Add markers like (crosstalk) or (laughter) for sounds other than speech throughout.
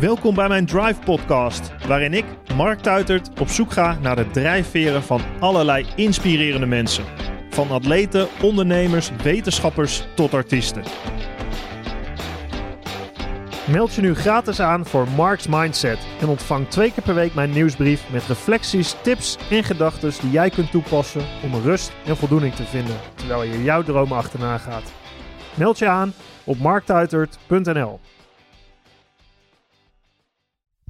Welkom bij mijn Drive Podcast, waarin ik, Mark Tuitert, op zoek ga naar de drijfveren van allerlei inspirerende mensen. Van atleten, ondernemers, wetenschappers tot artiesten. Meld je nu gratis aan voor Mark's Mindset en ontvang twee keer per week mijn nieuwsbrief met reflecties, tips en gedachten die jij kunt toepassen om rust en voldoening te vinden terwijl je jouw dromen achterna gaat. Meld je aan op marktuitert.nl.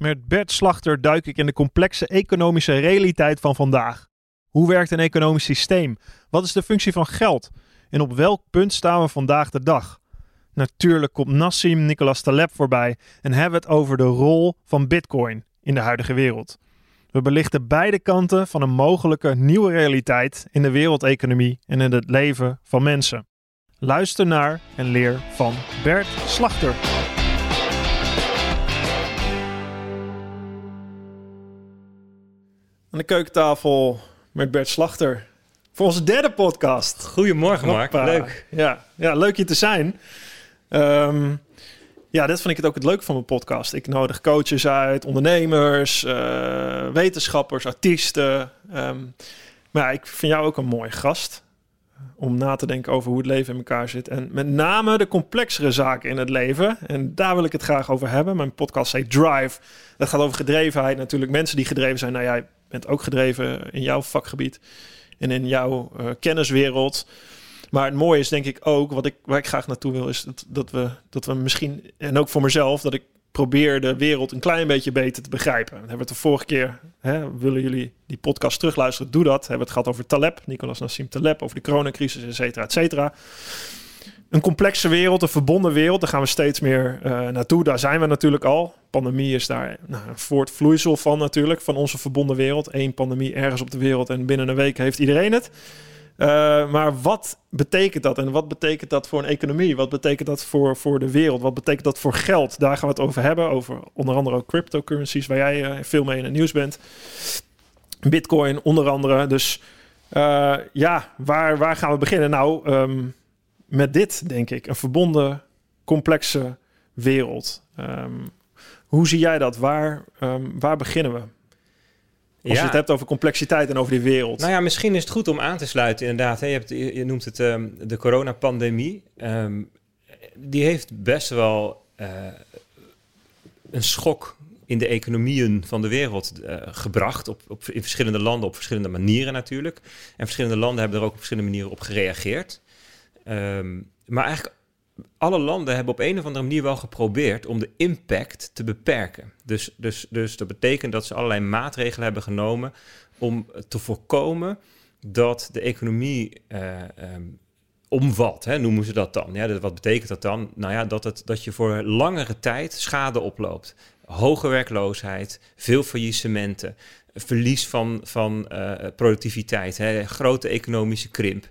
Met Bert Slachter duik ik in de complexe economische realiteit van vandaag. Hoe werkt een economisch systeem? Wat is de functie van geld? En op welk punt staan we vandaag de dag? Natuurlijk komt Nassim Nicolas Taleb voorbij en hebben we het over de rol van Bitcoin in de huidige wereld. We belichten beide kanten van een mogelijke nieuwe realiteit in de wereldeconomie en in het leven van mensen. Luister naar en leer van Bert Slachter. Aan de keukentafel met Bert Slachter. Voor onze derde podcast. Goedemorgen, Mark. Hoppa. Leuk. Ja, ja, leuk je te zijn. Ehm, ja, dit vind ik het ook het leuke van mijn podcast. Ik nodig coaches uit, ondernemers, eh, wetenschappers, artiesten. Ehm, maar ja, ik vind jou ook een mooie gast. Om na te denken over hoe het leven in elkaar zit. En met name de complexere zaken in het leven. En daar wil ik het graag over hebben. Mijn podcast heet Drive. Dat gaat over gedrevenheid. Natuurlijk mensen die gedreven zijn. Nou, jij bent ook gedreven in jouw vakgebied. En in jouw eh, kenniswereld. Maar het mooie is denk ik ook, wat ik, waar ik graag naartoe wil, is dat, dat, we, dat we misschien, en ook voor mezelf, dat ik probeer de wereld een klein beetje beter te begrijpen. We hebben het de vorige keer, hè, willen jullie die podcast terugluisteren, doe dat. Hebben we het gehad over Taleb, Nicolas Nassim Taleb, over de coronacrisis, et cetera, et cetera. Een complexe wereld, een verbonden wereld, daar gaan we steeds meer uh, naartoe. Daar zijn we natuurlijk al. Pandemie is daar nou, een voortvloeisel van natuurlijk, van onze verbonden wereld. Eén pandemie ergens op de wereld en binnen een week heeft iedereen het. Uh, maar wat betekent dat? En wat betekent dat voor een economie? Wat betekent dat voor, voor de wereld? Wat betekent dat voor geld? Daar gaan we het over hebben. Over onder andere ook cryptocurrencies, waar jij uh, veel mee in het nieuws bent. Bitcoin onder andere. Dus ja, waar, waar gaan we beginnen? Nou, um, met dit denk ik. Een verbonden, complexe wereld. Um, hoe zie jij dat? Waar, um, waar beginnen we? Als ja. je het hebt over complexiteit en over die wereld. Nou ja, misschien is het goed om aan te sluiten inderdaad. Je, hebt, je, noemt het um, de coronapandemie. Die heeft best wel uh, een schok in de economieën van de wereld uh, gebracht. Op, op, in verschillende landen op verschillende manieren natuurlijk. En verschillende landen hebben er ook op verschillende manieren op gereageerd. Um, maar eigenlijk alle landen hebben op een of andere manier wel geprobeerd om de impact te beperken. Dus, dus, dus dat betekent dat ze allerlei maatregelen hebben genomen om te voorkomen dat de economie uh, um, omvalt, hè, noemen ze dat dan. Ja, wat betekent dat dan? Nou ja, dat, het, dat je voor langere tijd schade oploopt. Hoge werkloosheid, veel faillissementen, verlies van, van uh, productiviteit, hè, grote economische krimp.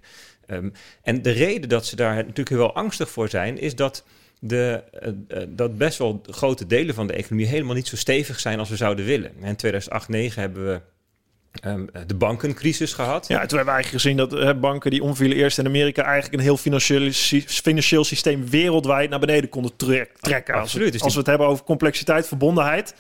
Um, en de reden dat ze daar natuurlijk wel angstig voor zijn, is dat, de, uh, uh, dat best wel grote delen van de economie helemaal niet zo stevig zijn als we zouden willen. In 2008-2009 hebben we um, de bankencrisis gehad. Ja, toen hebben we eigenlijk gezien dat uh, banken die omvielen eerst in Amerika eigenlijk een heel financieel, financieel systeem wereldwijd naar beneden konden trek, trekken. Absoluut. Als, we, als we het hebben over complexiteit, verbondenheid.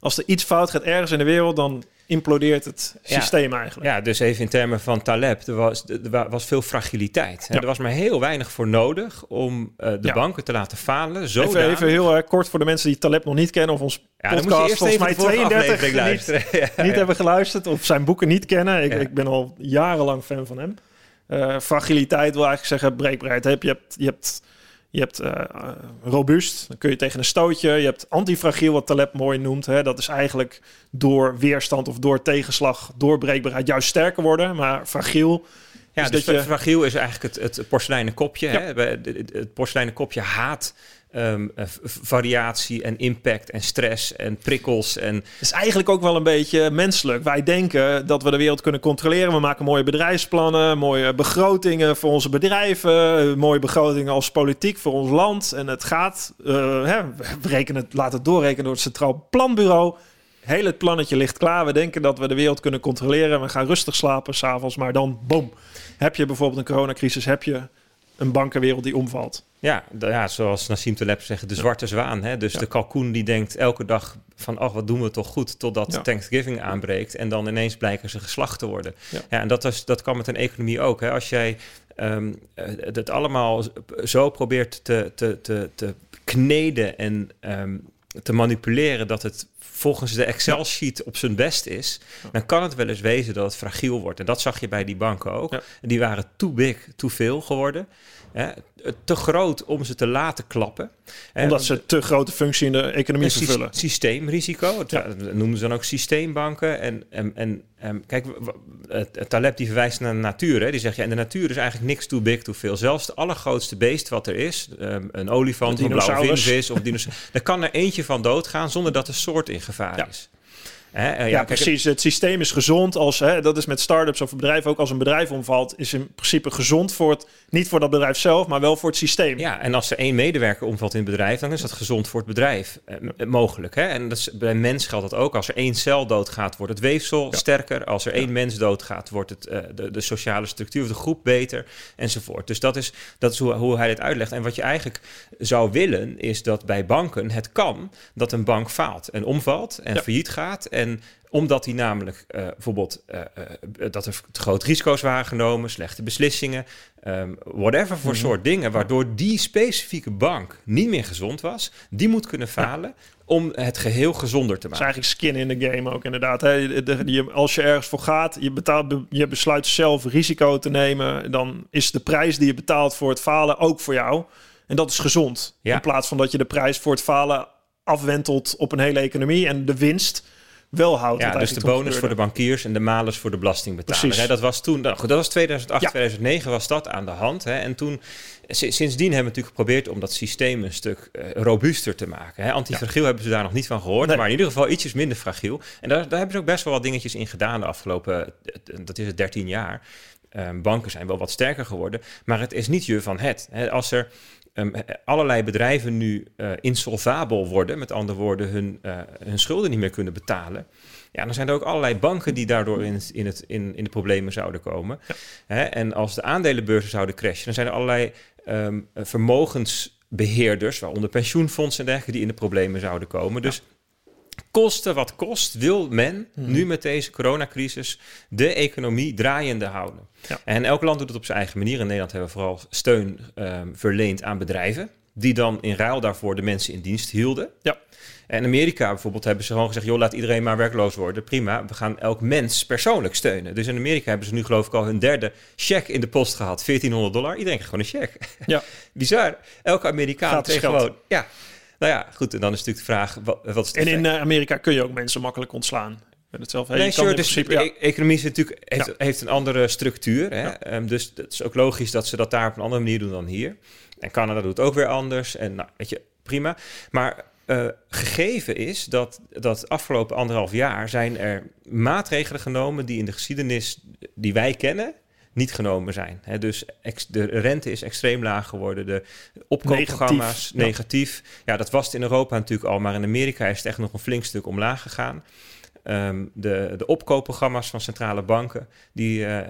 Als er iets fout gaat ergens in de wereld, dan implodeert het systeem eigenlijk. Ja, dus even in termen van Taleb, er was, er was veel fragiliteit. Ja. Er was maar heel weinig voor nodig om uh, de ja. banken te laten falen. Zodanig... Even, even heel uh, kort voor de mensen die Taleb nog niet kennen of ons ja, podcast volgens mij 32 niet, (laughs) niet hebben geluisterd of zijn boeken niet kennen. Ik, ik ben al jarenlang fan van hem. Uh, fragiliteit wil eigenlijk zeggen breekbaarheid. Je hebt, je hebt je hebt uh, robuust, dan kun je tegen een stootje. Je hebt antifragiel, wat Taleb mooi noemt. Hè. Dat is eigenlijk door weerstand of door tegenslag, doorbreekbaarheid juist sterker worden. Maar fragiel... Ja, dus dat je... fragiel is eigenlijk het, het porseleinen kopje. Ja. Hè? Het porseleinen kopje haat um, variatie en impact en stress en prikkels. En... Het is eigenlijk ook wel een beetje menselijk. Wij denken dat we de wereld kunnen controleren. We maken mooie bedrijfsplannen, mooie begrotingen voor onze bedrijven, mooie begrotingen als politiek voor ons land. En het gaat, uh, hè, we rekenen het, laten het doorrekenen door het Centraal Planbureau. Heel het plannetje ligt klaar. We denken dat we de wereld kunnen controleren. We gaan rustig slapen s'avonds, maar dan, boom, heb je bijvoorbeeld een coronacrisis, heb je een bankenwereld die omvalt. Ja, ja, zoals Nassim Taleb zegt, de zwarte zwaan. Hè? Dus de kalkoen die denkt elke dag van, ach, wat doen we toch goed, totdat Thanksgiving aanbreekt en dan ineens blijken ze geslacht te worden. Ja, en dat, is, dat kan met een economie ook. Hè? Als jij um, het allemaal zo probeert te, te, te, te kneden en ehm, te manipuleren dat het volgens de Excel-sheet op zijn best is, dan kan het wel eens wezen dat het fragiel wordt. En dat zag je bij die banken ook. Die waren too big, too veel geworden. Hè, te groot om ze te laten klappen. Omdat ze te grote functie in de economie vervullen. Systeemrisico, dat noemen ze dan ook systeembanken. En, en, en, en kijk, het Taleb die verwijst naar de natuur. Hè. Die zegt, ja, in de natuur is eigenlijk niks too big, too veel. Zelfs het allergrootste beest wat er is, um, een olifant, een blauwe vinvis of dinosaurus, (laughs) daar kan er eentje van doodgaan zonder dat de soort in gevaar is. Hè? ja, precies. Het systeem is gezond als, hè, dat is met start-ups of bedrijven ook, als een bedrijf omvalt, is in principe gezond voor het, niet voor dat bedrijf zelf, maar wel voor het systeem. Ja, en als er één medewerker omvalt in het bedrijf, dan is dat gezond voor het bedrijf eh, mogelijk. Hè? En dat is, bij mens geldt dat ook. Als er één cel doodgaat, wordt het weefsel sterker. Als er één mens doodgaat, wordt het, uh, de, de sociale structuur of de groep beter, enzovoort. Dus dat is, dat is hoe, hoe hij dit uitlegt. En wat je eigenlijk zou willen, is dat bij banken het kan dat een bank faalt en omvalt en failliet gaat. En omdat hij namelijk uh, bijvoorbeeld uh, uh, dat er te grote risico's waren genomen, slechte beslissingen, um, whatever voor mhm. soort dingen, waardoor die specifieke bank niet meer gezond was, die moet kunnen falen. Om het geheel gezonder te maken. Dat is eigenlijk skin in de game ook inderdaad. Hè? als je ergens voor gaat, je, betaalt, je besluit zelf risico te nemen, dan is de prijs die je betaalt voor het falen ook voor jou. En dat is gezond. In plaats van dat je de prijs voor het falen afwentelt op een hele economie en de winst wel houdt. Ja, dus de bonus voor de bankiers en de malus voor de belastingbetaler. Hè, dat was toen, nou, dat was 2008, 2009 was dat aan de hand. Hè, en toen, sindsdien hebben we natuurlijk geprobeerd om dat systeem een stuk uh, robuuster te maken. Hè. Antifragiel hebben ze daar nog niet van gehoord, maar in ieder geval ietsjes minder fragiel. En daar, daar hebben ze ook best wel wat dingetjes in gedaan de afgelopen, dat is het 13 jaar. Um, banken zijn wel wat sterker geworden, maar het is niet je van het. Hè. Als er um, allerlei bedrijven nu uh, insolvabel worden, met andere woorden, hun, uh, hun schulden niet meer kunnen betalen. Ja, dan zijn er ook allerlei banken die daardoor in, in, het, in, in de problemen zouden komen. Hè? En als de aandelenbeurzen zouden crashen, dan zijn er allerlei um, vermogensbeheerders, waaronder pensioenfondsen en dergelijke, die in de problemen zouden komen. Dus kosten wat kost, wil men hmm. nu met deze coronacrisis de economie draaiende houden. Ja. En elk land doet het op zijn eigen manier. In Nederland hebben we vooral steun um, verleend aan bedrijven, die dan in ruil daarvoor de mensen in dienst hielden. Ja. En in Amerika bijvoorbeeld hebben ze gewoon gezegd: joh, laat iedereen maar werkloos worden. Prima, we gaan elk mens persoonlijk steunen. Dus in Amerika hebben ze nu, geloof ik, al hun derde check in de post gehad: 1400 dollar. Iedereen krijgt gewoon een check. Ja. (laughs) Bizar. Elke Amerikaan kreeg gewoon. Ja, nou ja, goed. En dan is natuurlijk de vraag, wat, wat is En in uh, Amerika kun je ook mensen makkelijk ontslaan. Het zelf, nee, sure, dus principe, de economie is natuurlijk, heeft, ja. heeft, een andere structuur. Hè? Ja. Um, dus het is ook logisch dat ze dat daar op een andere manier doen dan hier. En Canada doet ook weer anders. En nou, weet je, prima. Maar uh, gegeven is dat, dat afgelopen anderhalf jaar zijn er maatregelen genomen die in de geschiedenis die wij kennen, niet genomen zijn. He, dus de rente is extreem laag geworden. De opkoopprogramma's negatief. negatief. Ja. dat was het in Europa natuurlijk al, maar in Amerika is het echt nog een flink stuk omlaag gegaan. Um, de, de opkoopprogramma's van centrale banken die uh,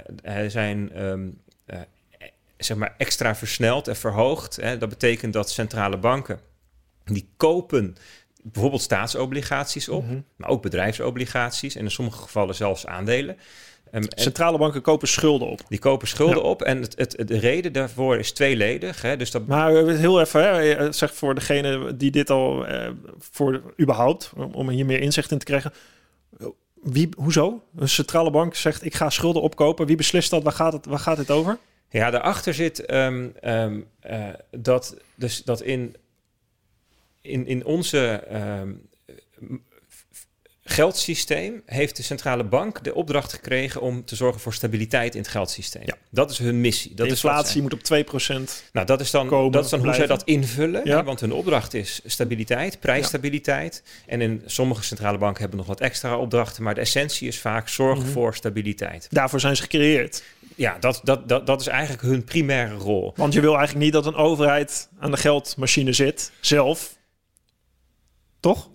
zijn um, uh, zeg maar extra versneld en verhoogd. Hè. Dat betekent dat centrale banken die kopen bijvoorbeeld staatsobligaties op, mm -hmm. maar ook bedrijfsobligaties en in sommige gevallen zelfs aandelen. Um, Centrale banken kopen schulden op. Die kopen schulden op. En het, het, de reden daarvoor is tweeledig. Hè? Dus dat... Maar heel even, hè, zeg voor degene die dit al uh, voor überhaupt, om hier meer inzicht in te krijgen. Wie, hoezo? Een centrale bank zegt ik ga schulden opkopen. Wie beslist dat? Waar gaat het, waar gaat het over? Ja, daarachter zit um, um, uh, dat, dus dat in, in, in onze geldsysteem heeft de centrale bank de opdracht gekregen om te zorgen voor stabiliteit in het geldsysteem. Ja. Dat is hun missie. Dat de inflatie moet op 2% Nou, dat is dan, komen, dat is dan hoe zij dat invullen. Ja. want hun opdracht is stabiliteit, prijsstabiliteit. En in sommige centrale banken hebben nog wat extra opdrachten, maar de essentie is vaak zorgen mhm. voor stabiliteit. Daarvoor zijn ze gecreëerd. Ja, dat, dat, dat, dat is eigenlijk hun primaire rol. Want je wil eigenlijk niet dat een overheid aan de geldmachine zit, zelf Toch?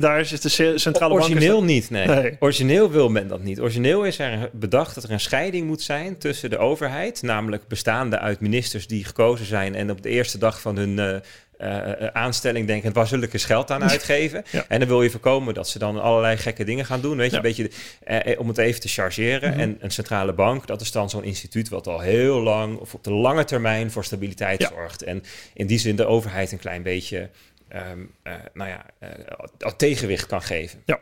Daar is het de ce- centrale bank... Origineel dat- niet, nee. Nee. Origineel wil men dat niet. Origineel is er bedacht dat er een scheiding moet zijn tussen de overheid, namelijk bestaande uit ministers die gekozen zijn en op de eerste dag van hun eh, eh, aanstelling denken, waar zul ik eens geld aan uitgeven? Ja. En dan wil je voorkomen dat ze dan allerlei gekke dingen gaan doen, weet je, Ja. een beetje eh, om het even te chargeren. Mhm. En een centrale bank, dat is dan zo'n instituut wat al heel lang of op de lange termijn voor stabiliteit Ja. zorgt. En in die zin de overheid een klein beetje ehm, eh, nou ja, al tegenwicht kan geven. Ja.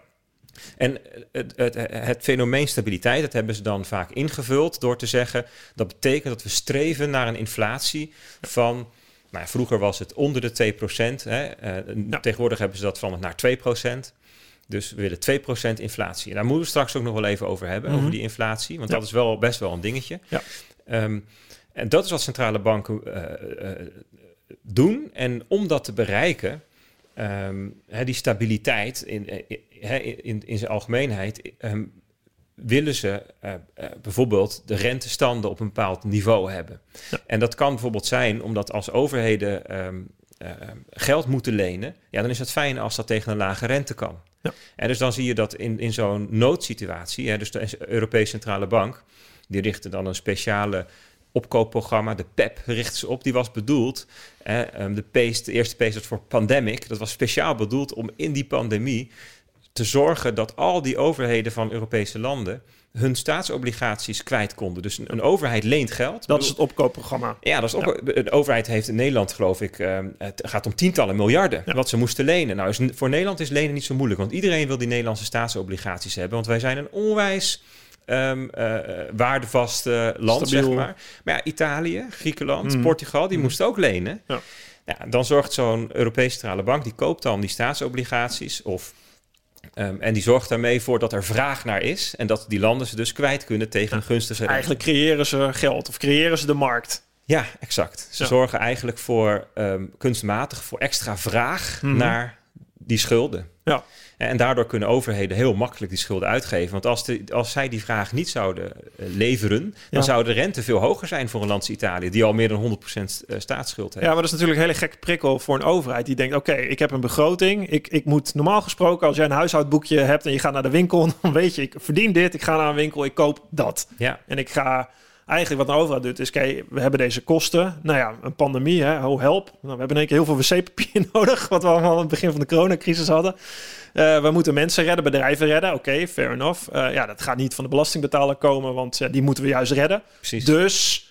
En het, het, het fenomeen stabiliteit, dat hebben ze dan vaak ingevuld door te zeggen, dat betekent dat we streven naar een inflatie van, nou ja, vroeger was het onder de 2%, hè, eh, Ja. tegenwoordig hebben ze dat van naar 2%. Dus we willen 2% inflatie. En daar moeten we straks ook nog wel even over hebben, Mhm. over die inflatie, want Ja. dat is wel best wel een dingetje. Ja. Ehm, en dat is wat centrale banken doen. En om dat te bereiken, ehm, die stabiliteit in, eh, hè, in, in zijn algemeenheid, ehm, willen ze eh, eh, bijvoorbeeld de rentestanden op een bepaald niveau hebben. Ja. En dat kan bijvoorbeeld zijn omdat als overheden ehm, eh, geld moeten lenen, ja, dan is het fijn als dat tegen een lage rente kan. Ja. En dus dan zie je dat in, in zo'n noodsituatie, hè, dus de Europese Centrale Bank, die richtte dan een speciale opkoopprogramma, de PEP, richtte ze op. Die was bedoeld, hè, ehm, de PACE, de eerste PACE was voor pandemic, dat was speciaal bedoeld om in die pandemie te zorgen dat al die overheden van Europese landen hun staatsobligaties kwijt konden. Dus een, een overheid leent geld. Dat is het opkoopprogramma. Ja, dat is ook, de overheid heeft in Nederland, geloof ik, ehm, het gaat om tientallen miljarden Ja. wat ze moesten lenen. Nou, is, voor Nederland is lenen niet zo moeilijk, want iedereen wil die Nederlandse staatsobligaties hebben, want wij zijn een onwijs ehm, eh, eh, land, Stabiel. zeg maar. Maar ja, Italië, Griekenland, Mhm. Portugal, die Mhm. moesten ook lenen. Ja. Ja, dan zorgt zo'n Europese centrale bank, die koopt dan die staatsobligaties of ehm, en die zorgt daarmee voor dat er vraag naar is en dat die landen ze dus kwijt kunnen tegen een gunstige rente. Eigenlijk creëren ze geld of creëren ze de markt. Ja, exact. Ze Ja. zorgen eigenlijk voor ehm, kunstmatig voor extra vraag Mhm. naar die schulden. Ja. En daardoor kunnen overheden heel makkelijk die schulden uitgeven. Want als, de, als zij die vraag niet zouden eh, leveren, dan Ja. zou de rente veel hoger zijn voor een land als Italië, die al meer dan 100% eh, staatsschuld heeft. Ja, maar dat is natuurlijk een hele gekke prikkel voor een overheid. Die denkt, oké, ik heb een begroting. Ik, ik moet normaal gesproken, als jij een huishoudboekje hebt en je gaat naar de winkel, (laughs) dan weet je, ik verdien dit, ik ga naar een winkel, ik koop dat. Ja. En ik ga eigenlijk wat een overheid doet, is kijk, we hebben deze kosten. Nou ja, een pandemie, hè, oh help. Nou, we hebben in één keer heel veel wc-papier (laughs) nodig, wat we allemaal aan het begin van de coronacrisis hadden. Eh, we moeten mensen redden, bedrijven redden. Oké, fair enough. Eh, ja, dat gaat niet van de belastingbetaler komen, want eh, die moeten we juist redden. Precies. Dus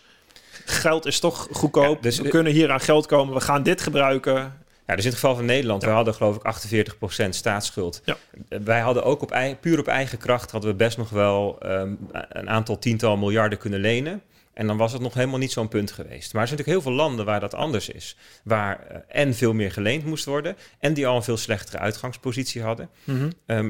geld is toch goedkoop. Ja, dus- we kunnen hier aan geld komen. We gaan dit gebruiken. Ja, dus in het geval van Nederland, Ja. we hadden geloof ik 48% staatsschuld. Ja. Wij hadden ook op puur op eigen kracht hadden we best nog wel ehm, een aantal tiental miljarden kunnen lenen. En dan was het nog helemaal niet zo'n punt geweest. Maar er zijn natuurlijk heel veel landen waar dat anders is. Waar eh, en veel meer geleend moest worden. En die al een veel slechtere uitgangspositie hadden. Ehm,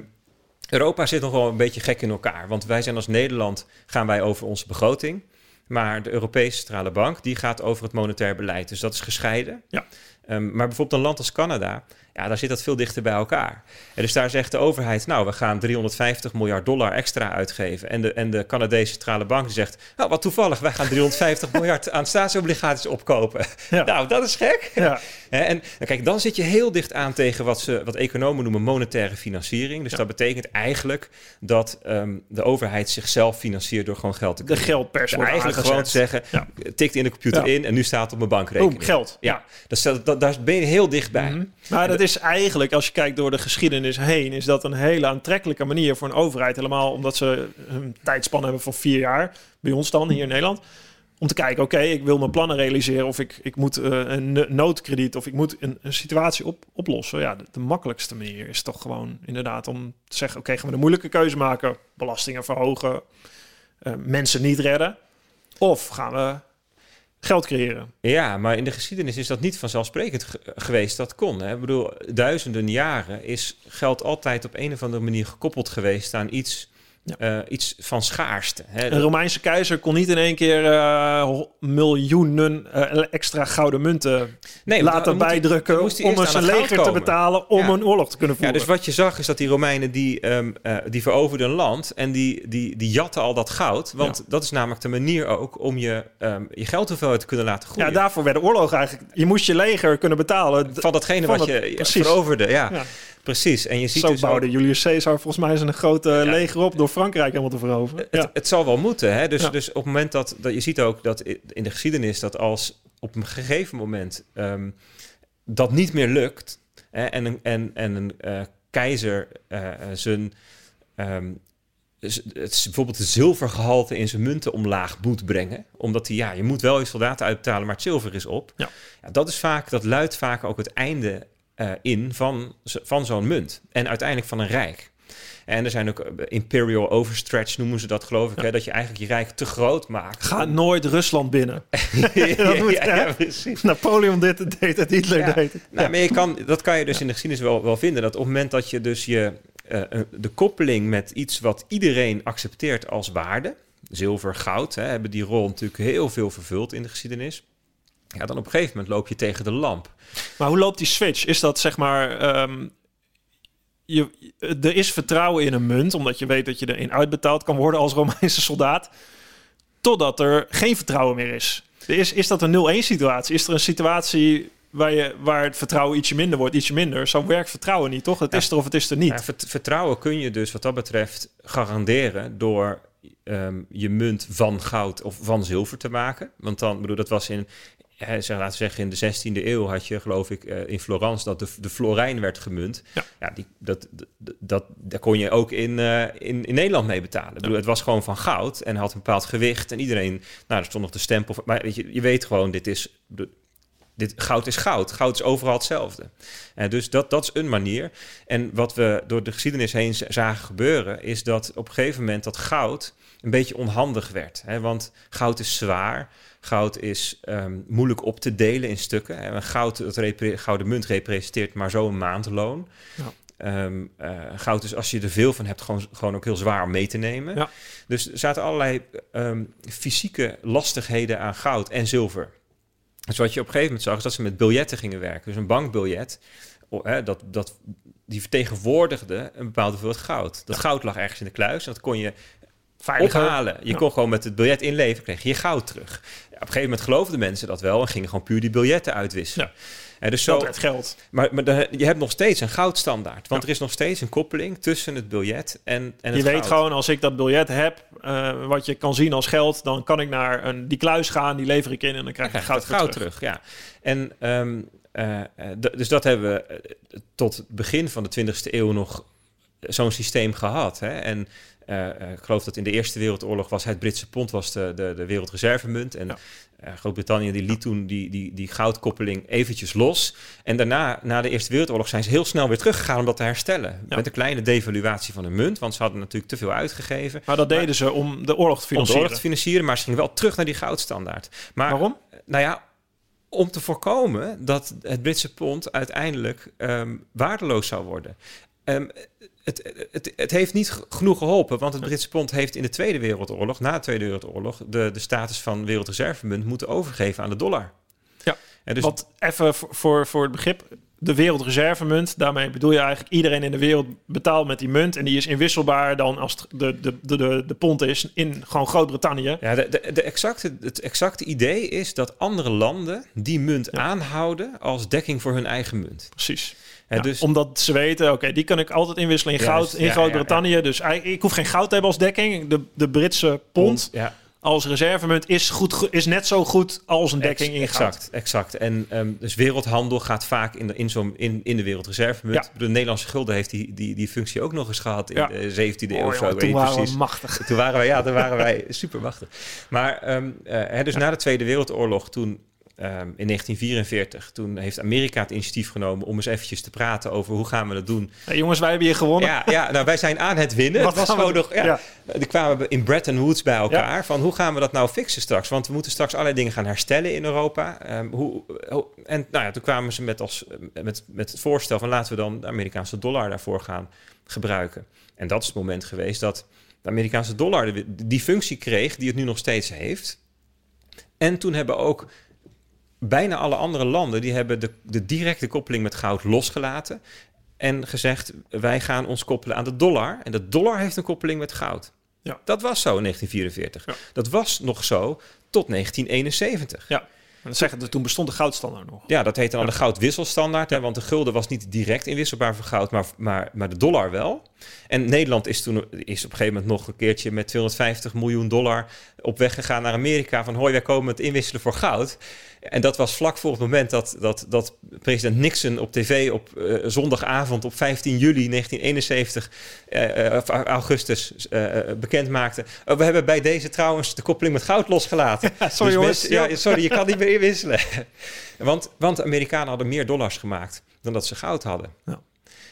Europa zit nog wel een beetje gek in elkaar. Want wij zijn als Nederland, gaan wij over onze begroting. Maar de Europese Centrale Bank, die gaat over het monetair beleid. Dus dat is gescheiden. Ja. Ehm, maar bijvoorbeeld een land als Canada, ja, daar zit dat veel dichter bij elkaar. En dus daar zegt de overheid, nou, we gaan 350 miljard dollar extra uitgeven. En de, en de Canadese Centrale Bank die zegt, nou, wat toevallig, wij gaan 350 miljard aan staatsobligaties opkopen. Ja. (laughs) Nou, dat is gek. Ja, (laughs) en nou, kijk, dan zit je heel dicht aan tegen wat, ze, wat economen noemen monetaire financiering. Dus Ja. dat betekent eigenlijk dat ehm, de overheid zichzelf financiert door gewoon geld te de geldpers wordt eigenlijk aangezet. gewoon te zeggen, Ja. tikt in de computer in en nu staat het op mijn bankrekening. Boom, geld. Ja, dus dat, dat, daar ben je heel dichtbij. Mhm. Maar dat is eigenlijk, als je kijkt door de geschiedenis heen, is dat een hele aantrekkelijke manier voor een overheid. Helemaal omdat ze een tijdspan hebben van vier jaar, bij ons dan hier in Nederland. Om te kijken, oké, ik wil mijn plannen realiseren of ik, ik moet eh, een no- noodkrediet of ik moet een, een situatie op, oplossen. Ja, de, makkelijkste manier is toch gewoon inderdaad om te zeggen, oké, gaan we de moeilijke keuze maken, belastingen verhogen, eh, mensen niet redden. Of gaan we geld creëren. Ja, maar in de geschiedenis is dat niet vanzelfsprekend ge- geweest dat kon. Hè? Ik bedoel, duizenden jaren is geld altijd op een of andere manier gekoppeld geweest aan iets Ja. eh, iets van schaarste. Hè. Een Romeinse keizer kon niet in één keer eh, miljoenen eh, extra gouden munten Nee, laten hij- bijdrukken hij om een goud leger te betalen om Ja. een oorlog te kunnen Ja, voeren. dus wat je zag is dat die Romeinen die, eh, die veroverden een land en die, die, die jatten al dat goud. Want Ja. dat is namelijk de manier ook om je, ehm je geldhoeveelheid te kunnen laten groeien. ja, daarvoor werden oorlogen eigenlijk. Je moest je leger kunnen betalen. van datgene van wat dat- je precies. veroverde. Ja, Ja. Precies. En je ziet Zo dus ook- bouwde Julius Caesar volgens mij zijn grote leger op door Frankrijk helemaal te veroveren. Het, Ja. het zal wel moeten. Hè? Dus, Ja. dus op het moment dat, dat je ziet ook dat in de geschiedenis dat als op een gegeven moment ehm, dat niet meer lukt hè, en een, en, en een eh, keizer eh, eh, zijn ehm, het, is bijvoorbeeld het zilvergehalte in zijn munten omlaag moet brengen, omdat hij ja, je moet wel je soldaten uitbetalen, maar het zilver is op. Ja. dat is vaak dat luidt vaak ook het einde eh, in van, van zo'n munt en uiteindelijk van een rijk. En er zijn ook eh, imperial overstretch noemen ze dat geloof ik, Ja. hè, dat je eigenlijk je rijk te groot maakt. Ga nooit Rusland binnen. (laughs) ja, moet, ja, hè? ja, precies. Napoleon dit deed het, Hitler deed het. Nou, maar je kan, dat kan je dus in de geschiedenis wel, wel vinden. Dat op het moment dat je dus je, eh, de koppeling met iets wat iedereen accepteert als waarde, zilver, goud, hè, hebben die rol natuurlijk heel veel vervuld in de geschiedenis. Ja, dan op een gegeven moment loop je tegen de lamp. Maar hoe loopt die switch? Is dat zeg maar... ehm, je, er is vertrouwen in een munt, omdat je weet dat je erin uitbetaald kan worden als Romeinse soldaat. Totdat er geen vertrouwen meer is. Is, is dat een 0-1 situatie? Is er een situatie waar, je, waar het vertrouwen ietsje minder wordt, ietsje minder? Zo werkt vertrouwen niet, toch? Het Ja. is er of het is er niet. Ja, vert- vertrouwen kun je dus wat dat betreft garanderen door ehm, je munt van goud of van zilver te maken. Want dan, bedoel, dat was in, hè, zeg, laten we zeggen, in de 16e eeuw had je, geloof ik, eh, in Florence dat de, de florijn werd gemunt. Ja. die, dat, dat, dat, daar kon je ook in, eh, in, in Nederland mee betalen. Ik bedoel, het was gewoon van goud en had een bepaald gewicht. En iedereen, nou, er stond nog de stempel. van- Maar weet je, je weet gewoon, dit is. de- dit, goud is goud. Goud is overal hetzelfde. En dus dat, dat is een manier. En wat we door de geschiedenis heen zagen gebeuren, is dat op een gegeven moment dat goud een beetje onhandig werd. Hè? Want goud is zwaar. Goud is ehm, moeilijk op te delen in stukken. En goud, dat gouden munt representeert maar zo'n maandloon. Ja. Ehm, eh, goud is als je er veel van hebt, gewoon, gewoon ook heel zwaar om mee te nemen. Ja. Dus er zaten allerlei ehm, fysieke lastigheden aan goud en zilver. Dus wat je op een gegeven moment zag, is dat ze met biljetten gingen werken. Dus een bankbiljet, oh, hè, dat, dat, die vertegenwoordigde een bepaalde hoeveelheid goud. Dat goud lag ergens in de kluis en dat kon je Veiliger. ophalen. Je Ja. kon gewoon met het biljet inleveren, kreeg je je goud terug. Ja, op een gegeven moment geloofden mensen dat wel en gingen gewoon puur die biljetten uitwisselen. Ja. En dus Dat zo, werd geld. maar, maar je hebt nog steeds een goudstandaard. Want Ja. er is nog steeds een koppeling tussen het biljet en, en het Je weet goud. gewoon, als ik dat biljet heb, eh, wat je kan zien als geld, dan kan ik naar een, die kluis gaan, die lever ik in en dan krijg ik goud, goud terug. Ja. En ehm, eh, eh, dus dat hebben we tot het begin van de 20e eeuw nog zo'n systeem gehad. Hè? En eh, eh, ik geloof dat in de Eerste Wereldoorlog was het Britse pond was de, de, de wereldreservemunt. En Ja. eh, Groot-Brittannië die liet toen die, die, die goudkoppeling eventjes los. En daarna, na de Eerste Wereldoorlog, zijn ze heel snel weer teruggegaan om dat te herstellen. Ja. Met een kleine devaluatie van de munt, want ze hadden natuurlijk te veel uitgegeven. Maar dat deden ze om de oorlog te Om de financieren. oorlog te financieren, maar ze gingen wel terug naar die goudstandaard. Maar Waarom? nou ja, om te voorkomen dat het Britse pond uiteindelijk ehm, waardeloos zou worden. Ehm, het, het, het heeft niet genoeg geholpen, want het Britse pond heeft in de Tweede Wereldoorlog, na de Tweede Wereldoorlog, de, de status van wereldreservemunt moeten overgeven aan de dollar. Ja, En dus, Want even voor, voor, het begrip, de wereldreservemunt, daarmee bedoel je eigenlijk iedereen in de wereld betaalt met die munt en die is inwisselbaar dan als de, de, de, de, de pond is in gewoon Groot-Brittannië. ja, de, de, de exacte, het exacte idee is dat andere landen die munt Ja. aanhouden als dekking voor hun eigen munt. Precies. Ja, dus, Omdat ze weten, oké, die kan ik altijd inwisselen in Juist, goud in ja, Groot-Brittannië. Dus ik hoef geen goud te hebben als dekking. De, de Britse pond ja, als reservemunt is, goed, is net zo goed als een dekking in goud. exact, exact. En ehm, dus wereldhandel gaat vaak in de, in zo'n, in, in de wereldreservemunt. Ja. De Nederlandse gulden heeft die, die, die functie ook nog eens gehad in Ja. de 17e eeuw Oh, of zo. weet toen niet waren precies. we machtig. Toen waren wij, ja, toen waren wij (laughs) super machtig. Maar ehm, eh, hè, dus na de Tweede Wereldoorlog, toen ehm, in 1944, toen heeft Amerika het initiatief genomen om eens eventjes te praten over hoe gaan we dat doen. Hey, jongens, wij hebben hier gewonnen. Ja, ja, nou wij zijn aan het winnen. Wat (laughs) het was gewoon doen? nog, ja, kwamen we in Bretton Woods bij elkaar. Van hoe gaan we dat nou fixen straks? Want we moeten straks allerlei dingen gaan herstellen in Europa. Ehm, hoe, hoe- en nou ja, toen kwamen ze met, als, met, met het voorstel van laten we dan de Amerikaanse dollar daarvoor gaan gebruiken. En dat is het moment geweest dat de Amerikaanse dollar die functie kreeg die het nu nog steeds heeft. En toen hebben ook bijna alle andere landen die hebben de, de directe koppeling met goud losgelaten en gezegd wij gaan ons koppelen aan de dollar en de dollar heeft een koppeling met goud. Ja. Dat was zo in 1944. Dat was nog zo tot 1971. Ja. Maar zeggen, toen bestond de goudstandaard nog. Ja, dat heette dan de goudwisselstandaard. Hè, want de gulden was niet direct inwisselbaar voor goud, maar, maar, maar de dollar wel. En Nederland is toen is op een gegeven moment nog een keertje met 250 miljoen dollar op weg gegaan naar Amerika. Van hoi, wij komen het inwisselen voor goud. En dat was vlak voor het moment dat, dat, dat president Nixon op tv op uh, zondagavond op 15 juli 1971, uh, uh, augustus, bekend maakte. Oh, we hebben bij deze trouwens de koppeling met goud losgelaten. (laughs) Ja, sorry dus jongens. ja, sorry, je kan niet meer (laughs) inwisselen. want, want de Amerikanen hadden meer dollars gemaakt dan dat ze goud hadden. Ja.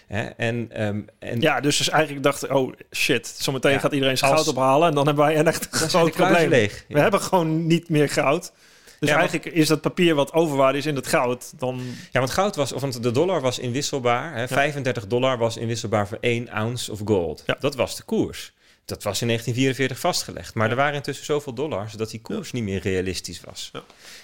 En, um, en, ja, dus, dus eigenlijk dachten, oh shit, zometeen ja, gaat iedereen zijn goud ophalen en dan hebben wij een echt groot probleem. Leeg. We hebben gewoon niet meer goud. Dus eigenlijk is dat papier wat overwaarde is in het goud dan... Ja, want goud was, of de dollar was inwisselbaar. Hè, 35 dollar was inwisselbaar voor 1 ounce of gold. Dat was de koers. Dat was in 1944 vastgelegd. Maar er waren intussen zoveel dollars dat die koers niet meer realistisch was.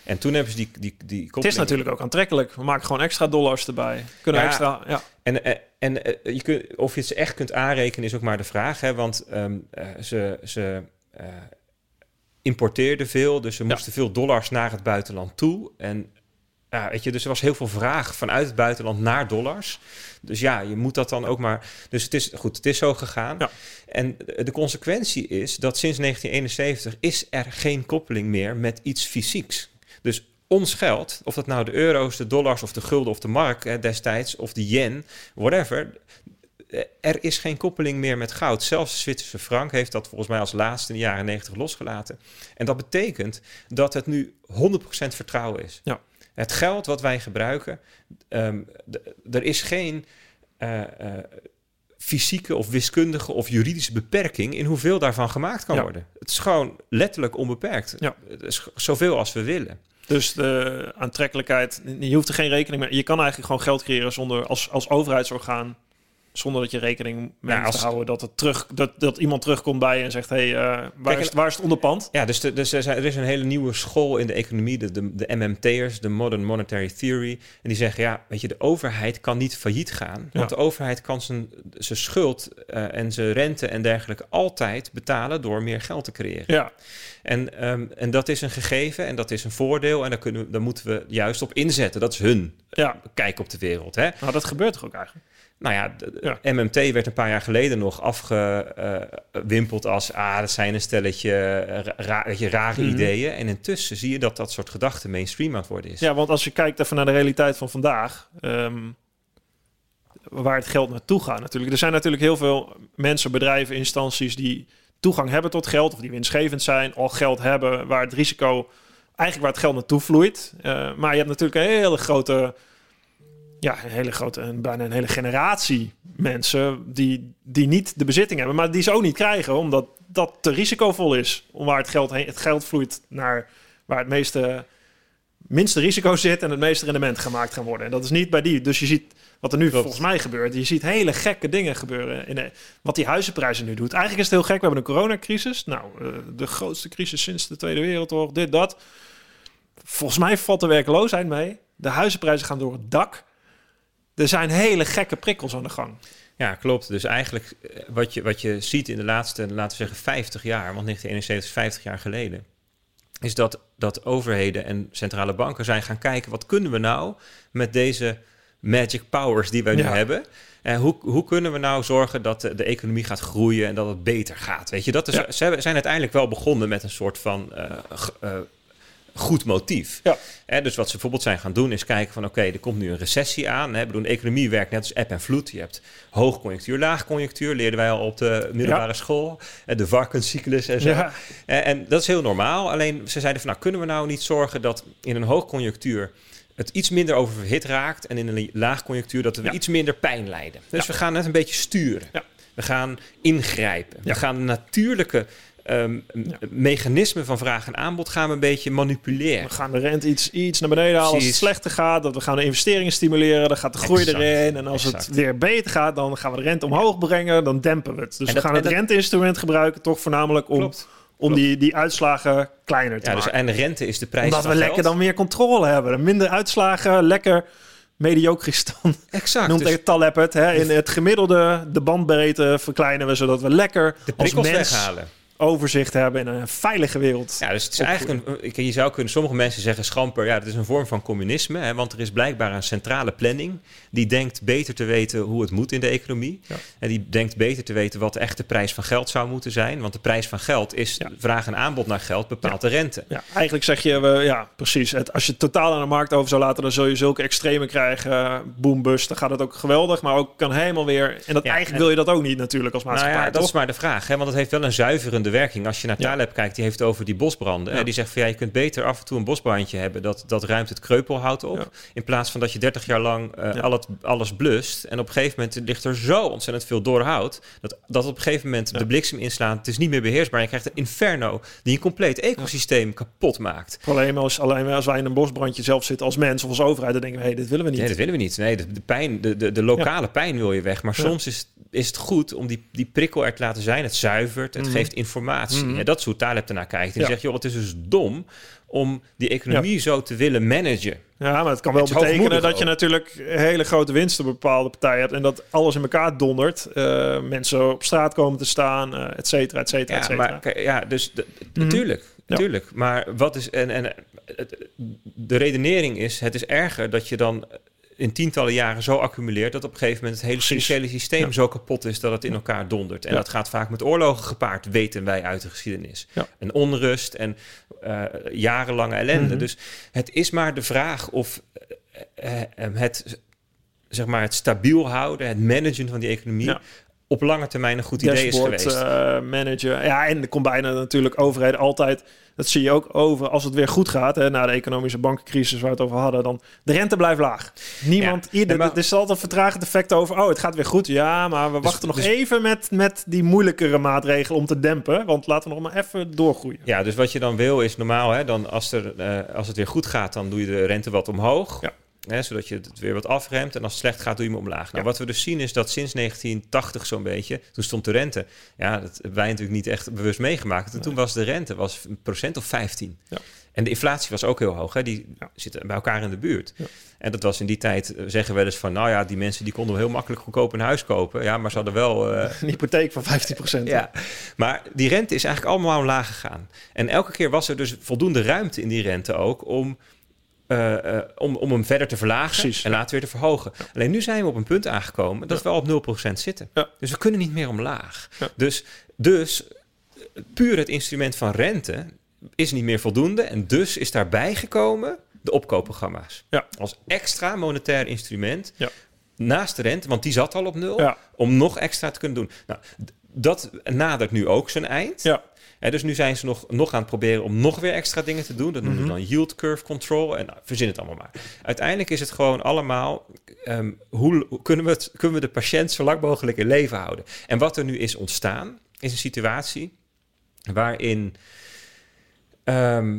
En toen hebben ze die, die, die Het is natuurlijk ook aantrekkelijk. We maken gewoon extra dollars erbij. Kunnen extra... Ja. En, eh, en eh, je kunt, of je het ze echt kunt aanrekenen is ook maar de vraag. Hè? Want um, ze... ze importeerden veel, dus ze moesten veel dollars naar het buitenland toe. En ja, weet je, dus er was heel veel vraag vanuit het buitenland naar dollars. Dus ja, je moet dat dan ook maar. Dus het is goed, het is zo gegaan. Ja. En de consequentie is dat sinds 1971 is er geen koppeling meer met iets fysieks. Dus ons geld, of dat nou de euro's, de dollars of de gulden of de mark hè, destijds, of de yen, whatever, er is geen koppeling meer met goud. Zelfs de Zwitserse frank heeft dat volgens mij als laatste in de jaren 90 losgelaten. En dat betekent dat het nu 100% vertrouwen is. Ja. Het geld wat wij gebruiken, ehm, er is geen uh, uh, fysieke of wiskundige of juridische beperking in hoeveel daarvan gemaakt kan worden. Het is gewoon letterlijk onbeperkt. Ja. Het is zoveel als we willen. Dus de aantrekkelijkheid, je hoeft er geen rekening mee. Je kan eigenlijk gewoon geld creëren zonder als, als overheidsorgaan zonder dat je rekening mee ja, te houden dat, het terug, dat, dat iemand terugkomt bij je en zegt: hey, uh, waar, is, waar is het onderpand? Ja, dus, de, dus er is een hele nieuwe school in de economie, de, de, de MMT'ers, de Modern Monetary Theory. En die zeggen: ja, weet je, de overheid kan niet failliet gaan. Want de overheid kan zijn, zijn schuld uh, en zijn rente en dergelijke altijd betalen door meer geld te creëren. Ja. En, um, en dat is een gegeven en dat is een voordeel. En daar, kunnen we, daar moeten we juist op inzetten. Dat is hun ja. kijk op de wereld. Hè? Nou, dat gebeurt toch ook eigenlijk? Nou ja, MMT werd een paar jaar geleden nog afgewimpeld als... ah, dat zijn een stelletje ra je, rare mhm. ideeën. En intussen zie je dat dat soort gedachten mainstream aan het worden is. Ja, want als je kijkt even naar de realiteit van vandaag... Ehm, waar het geld naartoe gaat natuurlijk. Er zijn natuurlijk heel veel mensen, bedrijven, instanties... die toegang hebben tot geld of die winstgevend zijn... al geld hebben waar het risico... eigenlijk waar het geld naartoe vloeit. Uh, maar je hebt natuurlijk een hele grote ja, een hele grote, een, bijna een hele generatie mensen die, die niet de bezitting hebben, maar die ze ook niet krijgen, omdat dat te risicovol is. Om waar het geld heen, het geld vloeit naar waar het meeste, minste risico zit en het meeste rendement gemaakt gaan worden. En dat is niet bij die. Dus je ziet wat er nu volgens mij gebeurt. Je ziet hele gekke dingen gebeuren. In de, wat die huizenprijzen nu doet. Eigenlijk is het heel gek. We hebben een coronacrisis. Nou, uh, de grootste crisis sinds de Tweede Wereldoorlog. Dit, dat. Volgens mij valt de werkloosheid mee. De huizenprijzen gaan door het dak er zijn hele gekke prikkels aan de gang. Ja, klopt. Dus eigenlijk eh, wat je, wat je ziet in de laatste, laten we zeggen, 50 jaar, want 1971 is 50 jaar geleden, is dat, dat overheden en centrale banken zijn gaan kijken, wat kunnen we nou met deze magic powers die wij nu hebben? En hoe, hoe kunnen we nou zorgen dat de, de, economie gaat groeien en dat het beter gaat? Weet je, dat is, ze zijn uiteindelijk wel begonnen met een soort van uh, uh, goed motief. Ja. Hè, dus wat ze bijvoorbeeld zijn gaan doen is kijken van oké, er komt nu een recessie aan. Hè. Bedoel, de economie werkt net als eb en vloed. Je hebt hoogconjunctuur, laagconjunctuur, leerden wij al op de middelbare school. De varkenscyclus en zo. Ja. En, dat is heel normaal. Alleen ze zeiden van nou, kunnen we nou niet zorgen dat in een hoogconjunctuur het iets minder oververhit raakt en in een laagconjunctuur dat we iets minder pijn lijden. Dus we gaan net een beetje sturen. We gaan ingrijpen. We gaan de natuurlijke ehm, Ja. mechanismen van vraag en aanbod gaan we een beetje manipuleren. We gaan de rente iets, iets naar beneden halen als het slechter gaat. Dat we gaan de investeringen stimuleren. Dan gaat de groei Exact. erin. En als Exact. het weer beter gaat, dan gaan we de rente omhoog brengen. Dan dempen we het. Dus En we gaan en het renteinstrument gebruiken toch voornamelijk om, Klopt. om klopt. die, die uitslagen kleiner te Ja, dus maken. en de rente is de prijs Omdat we geld. lekker dan meer controle hebben. Minder uitslagen, lekker mediocristan. Exact. Noemt dus dus, Taleb het. Hè? In het gemiddelde, de bandbreedte verkleinen we, zodat we lekker de als prikkels mens weghalen. Overzicht hebben in een veilige wereld. Ja, dus het is eigenlijk een, je zou kunnen, sommige mensen zeggen schamper, ja, dat is een vorm van communisme, hè, want er is blijkbaar een centrale planning die denkt beter te weten hoe het moet in de economie. Ja. En die denkt beter te weten wat de echte prijs van geld zou moeten zijn, want de prijs van geld is Ja. vraag en aanbod naar geld bepaalt de rente. Ja, eigenlijk zeg je, we, ja, precies. Het, als je het totaal aan de markt over zou laten, dan zul je zulke extreme krijgen. Boom, bust, dan gaat het ook geweldig, maar ook kan helemaal weer. En dat eigenlijk en- wil je dat ook niet natuurlijk als Nou maatschappij. ja, dat toch? is maar de vraag. Hè? Want het heeft wel een zuiverende werking. Als je naar. Taleb kijkt, die heeft het over die bosbranden. Hè, Die zegt van ja, je kunt beter af en toe een bosbrandje hebben. Dat, dat ruimt het kreupelhout op. In plaats van dat je 30 jaar lang Ja. al het, alles blust. En op een gegeven moment ligt er zo ontzettend veel door hout. Dat, dat op een gegeven moment de bliksem inslaat. Het is niet meer beheersbaar. Je krijgt een inferno die een compleet ecosysteem kapot maakt. Probleem is alleen als wij in een bosbrandje zelf zitten als mens of als overheid, dan denken we, hé, dit willen we niet. Nee, dat willen we niet. Nee, de, de pijn, de, de, de lokale pijn wil je weg. Maar Ja. soms is, is het goed om die, die prikkel er te laten zijn. Het zuivert, het Mhm. geeft informatie. Mhm. Ja, dat is hoe Taleb ernaar kijkt. En Ja. zegt, joh, het is dus dom om die economie zo te willen managen. Ja, maar het kan wel Het betekenen dat je natuurlijk hele grote winsten op bepaalde partijen hebt en dat alles in elkaar dondert. Eh, mensen op straat komen te staan, eh et cetera, et cetera, et Ja, cetera. maar ja, dus de- Mhm. natuurlijk, Ja. natuurlijk. Maar wat is en, en de redenering is: het is erger dat je dan in tientallen jaren zo accumuleert dat op een gegeven moment het hele financiële systeem Ja. zo kapot is dat het in elkaar dondert. En Ja. dat gaat vaak met oorlogen gepaard, weten wij uit de geschiedenis. Ja. En onrust en eh, jarenlange ellende. Mhm. Dus het is maar de vraag of eh, eh, het, zeg maar, het stabiel houden, het managen van die economie. Op lange termijn een goed idee is geweest. eh, manager. Ja, en komt bijna natuurlijk overheden altijd. Dat zie je ook over als het weer goed gaat. Hè, na de economische bankencrisis waar we het over hadden. Dan de rente blijft laag. Niemand. Ja, ieder, maar- Er is altijd een vertragend effect over. Oh, het gaat weer goed. Ja, maar we wachten nog dus- even met, met die moeilijkere maatregelen om te dempen. Want laten we nog maar even doorgroeien. Ja, dus wat je dan wil is normaal, hè, dan als, er, eh, als het weer goed gaat, dan doe je de rente wat omhoog. Ja. Hè, zodat je het weer wat afremt. En als het slecht gaat, doe je hem omlaag. Nou, Ja. wat we dus zien is dat sinds 1980 zo'n beetje, toen stond de rente. Ja, dat hebben wij natuurlijk niet echt bewust meegemaakt. En toen was de rente was een procent of 15. Ja. En de inflatie was ook heel hoog. Hè? Die Ja. zitten bij elkaar in de buurt. Ja. En dat was in die tijd, eh, zeggen we wel eens van... nou ja, die mensen die konden heel makkelijk goedkoop een huis kopen. Ja, maar ze hadden wel... eh, (laughs) Een hypotheek van 15%. ja, maar die rente is eigenlijk allemaal omlaag gegaan. En elke keer was er dus voldoende ruimte in die rente ook om, eh, eh, om, om hem verder te verlagen Precies, en later weer te verhogen. Alleen nu zijn we op een punt aangekomen dat we al op 0% zitten. Dus we kunnen niet meer omlaag. Dus, dus puur het instrument van rente is niet meer voldoende. En dus is daarbij gekomen de opkoopprogramma's. Ja. Als extra monetair instrument Ja. naast de rente, want die zat al op nul Ja. om nog extra te kunnen doen. Nou, dat nadert nu ook zijn eind. Ja. Dus nu zijn ze nog, nog aan het proberen om nog weer extra dingen te doen. Dat noemen Mhm. we dan yield curve control. En nou, verzin het allemaal maar. Uiteindelijk is het gewoon allemaal... ehm, hoe, hoe kunnen, we het, kunnen we de patiënt zo lang mogelijk in leven houden? En wat er nu is ontstaan, is een situatie waarin... ehm,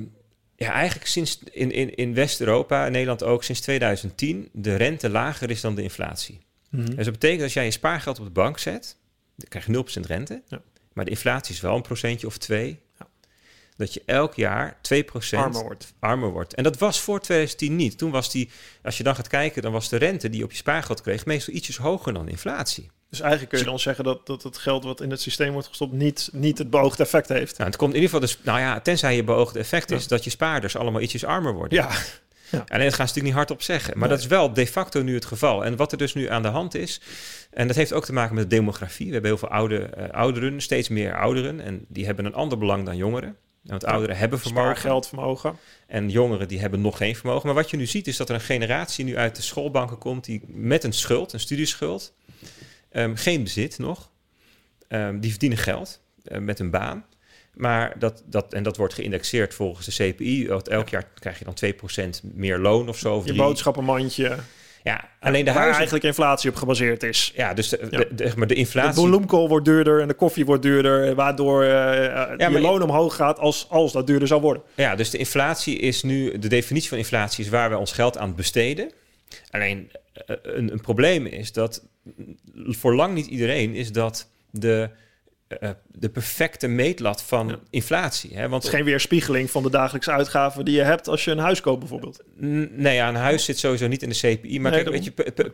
ja, eigenlijk sinds in, in, in West-Europa, en Nederland ook, sinds 2010... de rente lager is dan de inflatie. Mhm. Dus dat betekent als jij je spaargeld op de bank zet, dan krijg je 0% rente. Ja. Maar de inflatie is wel een procentje of twee. Ja. Dat je elk jaar 2% Armer wordt. armer wordt. En dat was voor 2010 niet. Toen was die, als je dan gaat kijken, dan was de rente die je op je spaargeld kreeg meestal ietsjes hoger dan inflatie. Dus eigenlijk kun je dan zeggen dat, dat het geld wat in het systeem wordt gestopt niet, niet het beoogde effect heeft. Nou, het komt in ieder geval dus, nou ja, tenzij je beoogde effect is Ja. dat je spaarders allemaal ietsjes armer worden. Ja, Alleen dat gaan ze natuurlijk niet hardop zeggen. Maar Nee. dat is wel de facto nu het geval. En wat er dus nu aan de hand is, en dat heeft ook te maken met de demografie. We hebben heel veel oude, eh, ouderen, steeds meer ouderen. En die hebben een ander belang dan jongeren. Want Ja. ouderen hebben vermogen. spaargeld, vermogen. En jongeren die hebben nog geen vermogen. Maar wat je nu ziet is dat er een generatie nu uit de schoolbanken komt... die met een schuld, een studieschuld, ehm, geen bezit nog. Ehm, die verdienen geld eh, met een baan. Maar dat, dat, en dat wordt geïndexeerd volgens de CPI. Want Elk jaar krijg je dan 2% meer loon of zo. Of Je drie. boodschappenmandje. Ja, alleen de waar huizen... eigenlijk inflatie op gebaseerd is. Ja, dus de, Ja. de, de- maar de De inflatie... bloemkool wordt duurder en de koffie wordt duurder, waardoor eh je loon omhoog gaat als, als dat duurder zou worden. Ja, dus de inflatie is nu... De definitie van inflatie is waar wij ons geld aan besteden. Alleen eh, een, een probleem is dat... Voor lang niet iedereen is dat de... eh, de perfecte meetlat van Ja. inflatie. Hè? Want Het is geen weerspiegeling van de dagelijkse uitgaven die je hebt als je een huis koopt bijvoorbeeld. Nee, ja, een huis zit sowieso niet in de CPI. Maar Nee, kijk, weet je,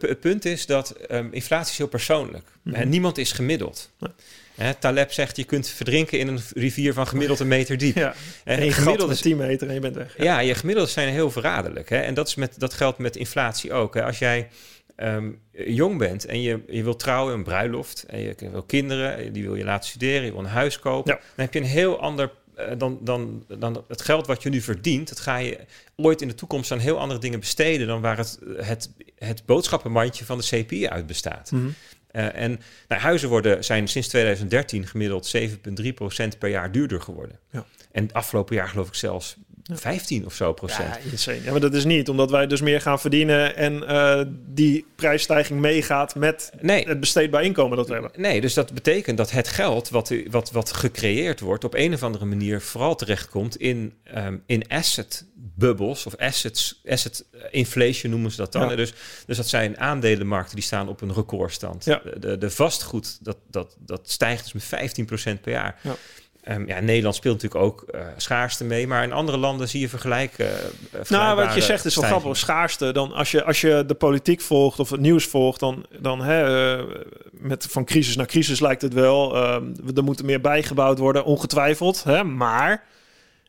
het punt is dat ehm, inflatie is heel persoonlijk. Hè, niemand is gemiddeld. Nee. Hè, Taleb zegt, je kunt verdrinken in een rivier van gemiddeld een meter diep. Ja, en je gemiddeld is, 10 meter en je bent weg. ja, je gemiddelden zijn heel verraderlijk. Hè? En dat, is met, dat geldt met inflatie ook. Hè? Als jij ehm, jong bent en je, je wil trouwen, een bruiloft... en je wil kinderen, die wil je laten studeren... je wil een huis kopen... Ja. dan heb je een heel ander... eh, dan, dan, dan het geld wat je nu verdient... dat ga je ooit in de toekomst aan heel andere dingen besteden... dan waar het, het, het boodschappenmandje van de CPI uit bestaat. Mhm. Eh, en nou, huizen worden, zijn sinds 2013 gemiddeld 7,3% per jaar duurder geworden. Ja. En het afgelopen jaar geloof ik zelfs 15 of zo procent. Ja, insane. Ja, maar dat is niet, omdat wij dus meer gaan verdienen en eh, die prijsstijging meegaat met Nee, het besteedbaar inkomen dat we hebben. nee, dus dat betekent dat het geld wat, wat, wat gecreëerd wordt... op een of andere manier vooral terechtkomt in, ehm, in asset bubbels of assets, asset inflation noemen ze dat dan. Ja. Dus, dus dat zijn aandelenmarkten die staan op een recordstand. Ja. De, de, de vastgoed, dat, dat, dat stijgt dus met 15% per jaar. Ja. Ehm, ja, Nederland speelt natuurlijk ook eh, schaarste mee, maar in andere landen zie je vergelijk. eh, Nou, wat je zegt is wel grappig. Schaarste, dan als je, als je de politiek volgt of het nieuws volgt, dan, dan hè, eh, met van crisis naar crisis lijkt het wel. ehm, er moet meer bijgebouwd worden, ongetwijfeld. Hè, maar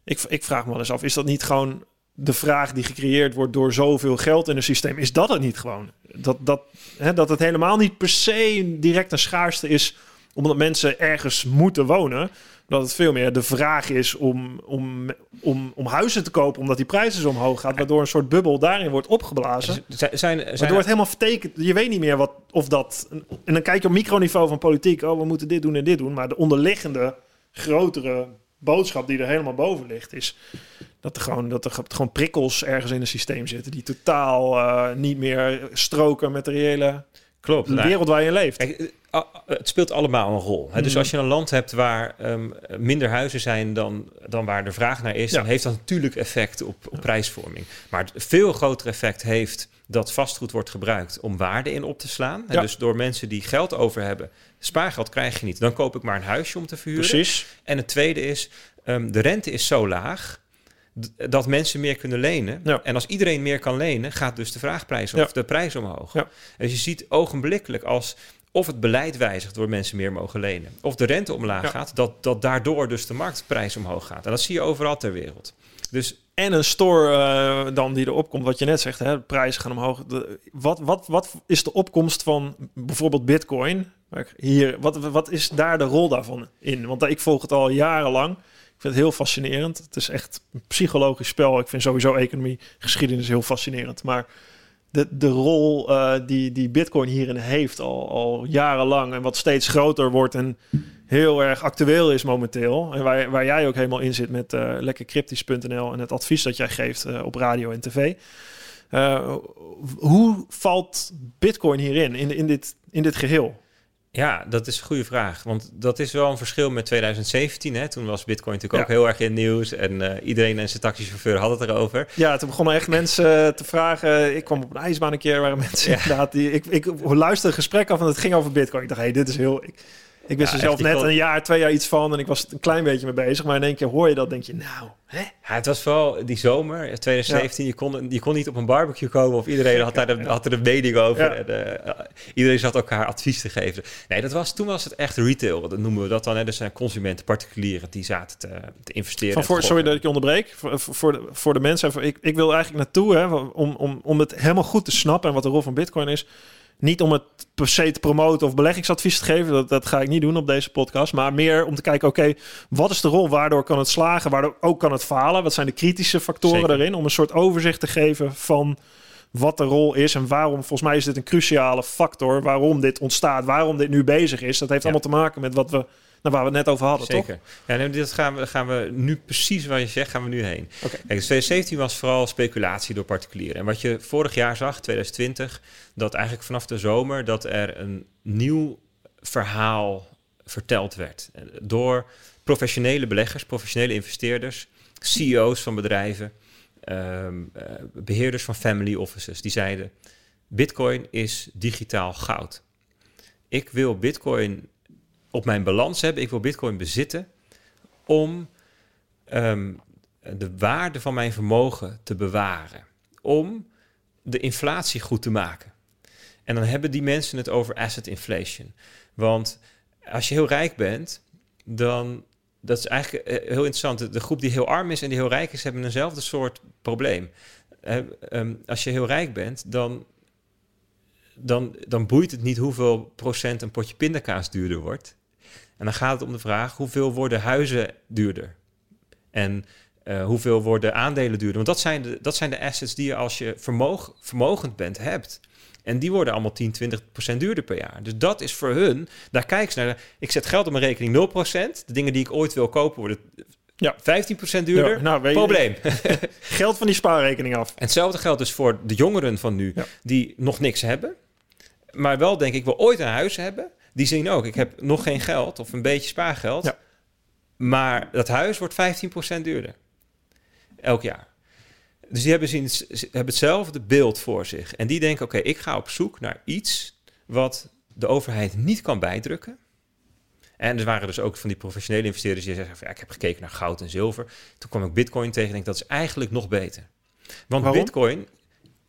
ik, ik vraag me wel eens af, is dat niet gewoon de vraag die gecreëerd wordt door zoveel geld in het systeem? Is dat het niet gewoon? Dat, dat, hè, dat het helemaal niet per se direct een schaarste is, omdat mensen ergens moeten wonen. Dat het veel meer de vraag is om, om, om, om huizen te kopen, omdat die prijzen zo omhoog gaat, waardoor een soort bubbel daarin wordt opgeblazen. Z- Zijn, zijn, Waardoor het helemaal vertekend. Je weet niet meer wat of dat. En dan kijk je op microniveau van politiek. Oh, we moeten dit doen en dit doen. Maar de onderliggende grotere boodschap die er helemaal boven ligt, is dat er gewoon, dat er gewoon prikkels ergens in het systeem zitten die totaal eh, niet meer stroken met de reële klopt. Nou, wereld waar je in leeft. Kijk, eh, ah, het speelt allemaal een rol. Hè? Dus Mhm. als je een land hebt waar ehm, minder huizen zijn dan, dan waar de vraag naar is, Ja. dan heeft dat natuurlijk effect op, op prijsvorming. Maar het veel groter effect heeft dat vastgoed wordt gebruikt om waarde in op te slaan. Ja. Dus door mensen die geld over hebben, spaargeld krijg je niet. Dan koop ik maar een huisje om te verhuren. Precies. En het tweede is, ehm, de rente is zo laag dat mensen meer kunnen lenen. Ja. En als iedereen meer kan lenen, gaat dus de vraagprijs Ja. of de prijs omhoog. Ja. Dus je ziet ogenblikkelijk als of het beleid wijzigt door mensen meer mogen lenen, of de rente omlaag gaat, dat, dat daardoor dus de marktprijs omhoog gaat. En dat zie je overal ter wereld. Dus En een store eh, dan die erop komt, wat je net zegt, hè, de prijzen gaan omhoog. De, wat, wat, wat is de opkomst van bijvoorbeeld Bitcoin? Hier, wat, wat is daar de rol daarvan in? Want ik volg het al jarenlang. Vind het heel fascinerend. Het is echt een psychologisch spel. Ik vind sowieso economie, geschiedenis heel fascinerend. Maar de, de rol eh, die, die Bitcoin hierin heeft al, al jarenlang en wat steeds groter wordt en heel erg actueel is momenteel. En waar, waar jij ook helemaal in zit met eh lekkercryptisch.nl en het advies dat jij geeft eh, op radio en tv. Hoe valt Bitcoin hierin, in, in, dit, in dit geheel? Ja, dat is een goede vraag. Want dat is wel een verschil met 2017. Hè? Toen was Bitcoin natuurlijk Ja. ook heel erg in het nieuws. En eh, iedereen en zijn taxichauffeur hadden het erover. Ja, toen begonnen echt mensen te vragen. Ik kwam op een ijsbaan een keer, waren mensen Ja. inderdaad die. Ik, ik luisterde een gesprek af en het ging over Bitcoin. Ik dacht, hé, hey, dit is heel. Ik, ik wist Ja, er zelf net kon- een jaar, twee jaar iets van en ik was een klein beetje mee bezig. Maar in één keer hoor je dat, denk je, nou, hè? Ja, het was wel die zomer, eh, 2017. Je, kon, je kon niet op een barbecue komen of iedereen had, daar de, had er een mening over. En, eh, iedereen zat elkaar advies te geven. Nee, dat was, toen was het echt retail. Dat noemen we dat dan. Hè. Dus zijn consumenten, particulieren, die zaten te, te investeren. Van voor, te sorry dat ik je onderbreek. Voor, voor, de, voor de mensen, ik, ik wil eigenlijk naartoe hè, om, om, om het helemaal goed te snappen en wat de rol van Bitcoin is. Niet om het per se te promoten of beleggingsadvies te geven, dat, dat ga ik niet doen op deze podcast. Maar meer om te kijken, oké, wat is de rol? Waardoor kan het slagen? Waardoor ook kan het falen? Wat zijn de kritische factoren Zeker. daarin? Om een soort overzicht te geven van wat de rol is en waarom. Volgens mij is dit een cruciale factor waarom dit ontstaat, waarom dit nu bezig is. Dat heeft Ja. allemaal te maken met wat we Nou, waar we het net over hadden, Zeker. toch? Ja, nee, dit gaan we, gaan we nu precies waar je zegt, gaan we nu heen. Oké. Kijk, dus 2017 was vooral speculatie door particulieren. En wat je vorig jaar zag, 2020, dat eigenlijk vanaf de zomer dat er een nieuw verhaal verteld werd. Door professionele beleggers, professionele investeerders, CEO's van bedrijven, ehm, eh, beheerders van family offices. Die zeiden, Bitcoin is digitaal goud. Ik wil Bitcoin op mijn balans hebben. Ik wil Bitcoin bezitten om ehm, de waarde van mijn vermogen te bewaren. Om de inflatie goed te maken. En dan hebben die mensen het over asset inflation. Want als je heel rijk bent, dan dat is eigenlijk eh, heel interessant. De- groep die heel arm is en die heel rijk is, hebben eenzelfde soort probleem. Eh, ehm, als je heel rijk bent, dan, dan, dan boeit het niet hoeveel procent een potje pindakaas duurder wordt. En dan gaat het om de vraag hoeveel worden huizen duurder? En eh, hoeveel worden aandelen duurder? Want dat zijn, de, dat zijn de assets die je als je vermoog, vermogend bent hebt. En die worden allemaal 10, 20 procent duurder per jaar. Dus dat is voor hun, daar kijken ze naar. Ik zet geld op mijn rekening 0 procent. De dingen die ik ooit wil kopen worden Ja. 15 procent duurder. Ja, nou, je- Probleem. (laughs) (laughs) Geld van die spaarrekening af. En hetzelfde geldt dus voor de jongeren van nu, Ja. die nog niks hebben. Maar wel denk ik, wil ooit een huis hebben. Die zien ook, ik heb nog geen geld of een beetje spaargeld. Ja. Maar dat huis wordt 15% duurder. Elk jaar. Dus die hebben, zien, hebben hetzelfde beeld voor zich. En die denken, oké, ik ga op zoek naar iets wat de overheid niet kan bijdrukken. En er waren dus ook van die professionele investeerders die zeggen van, ja, ik heb gekeken naar goud en zilver. Toen kwam ik bitcoin tegen en denk, dat is eigenlijk nog beter. Want Waarom? bitcoin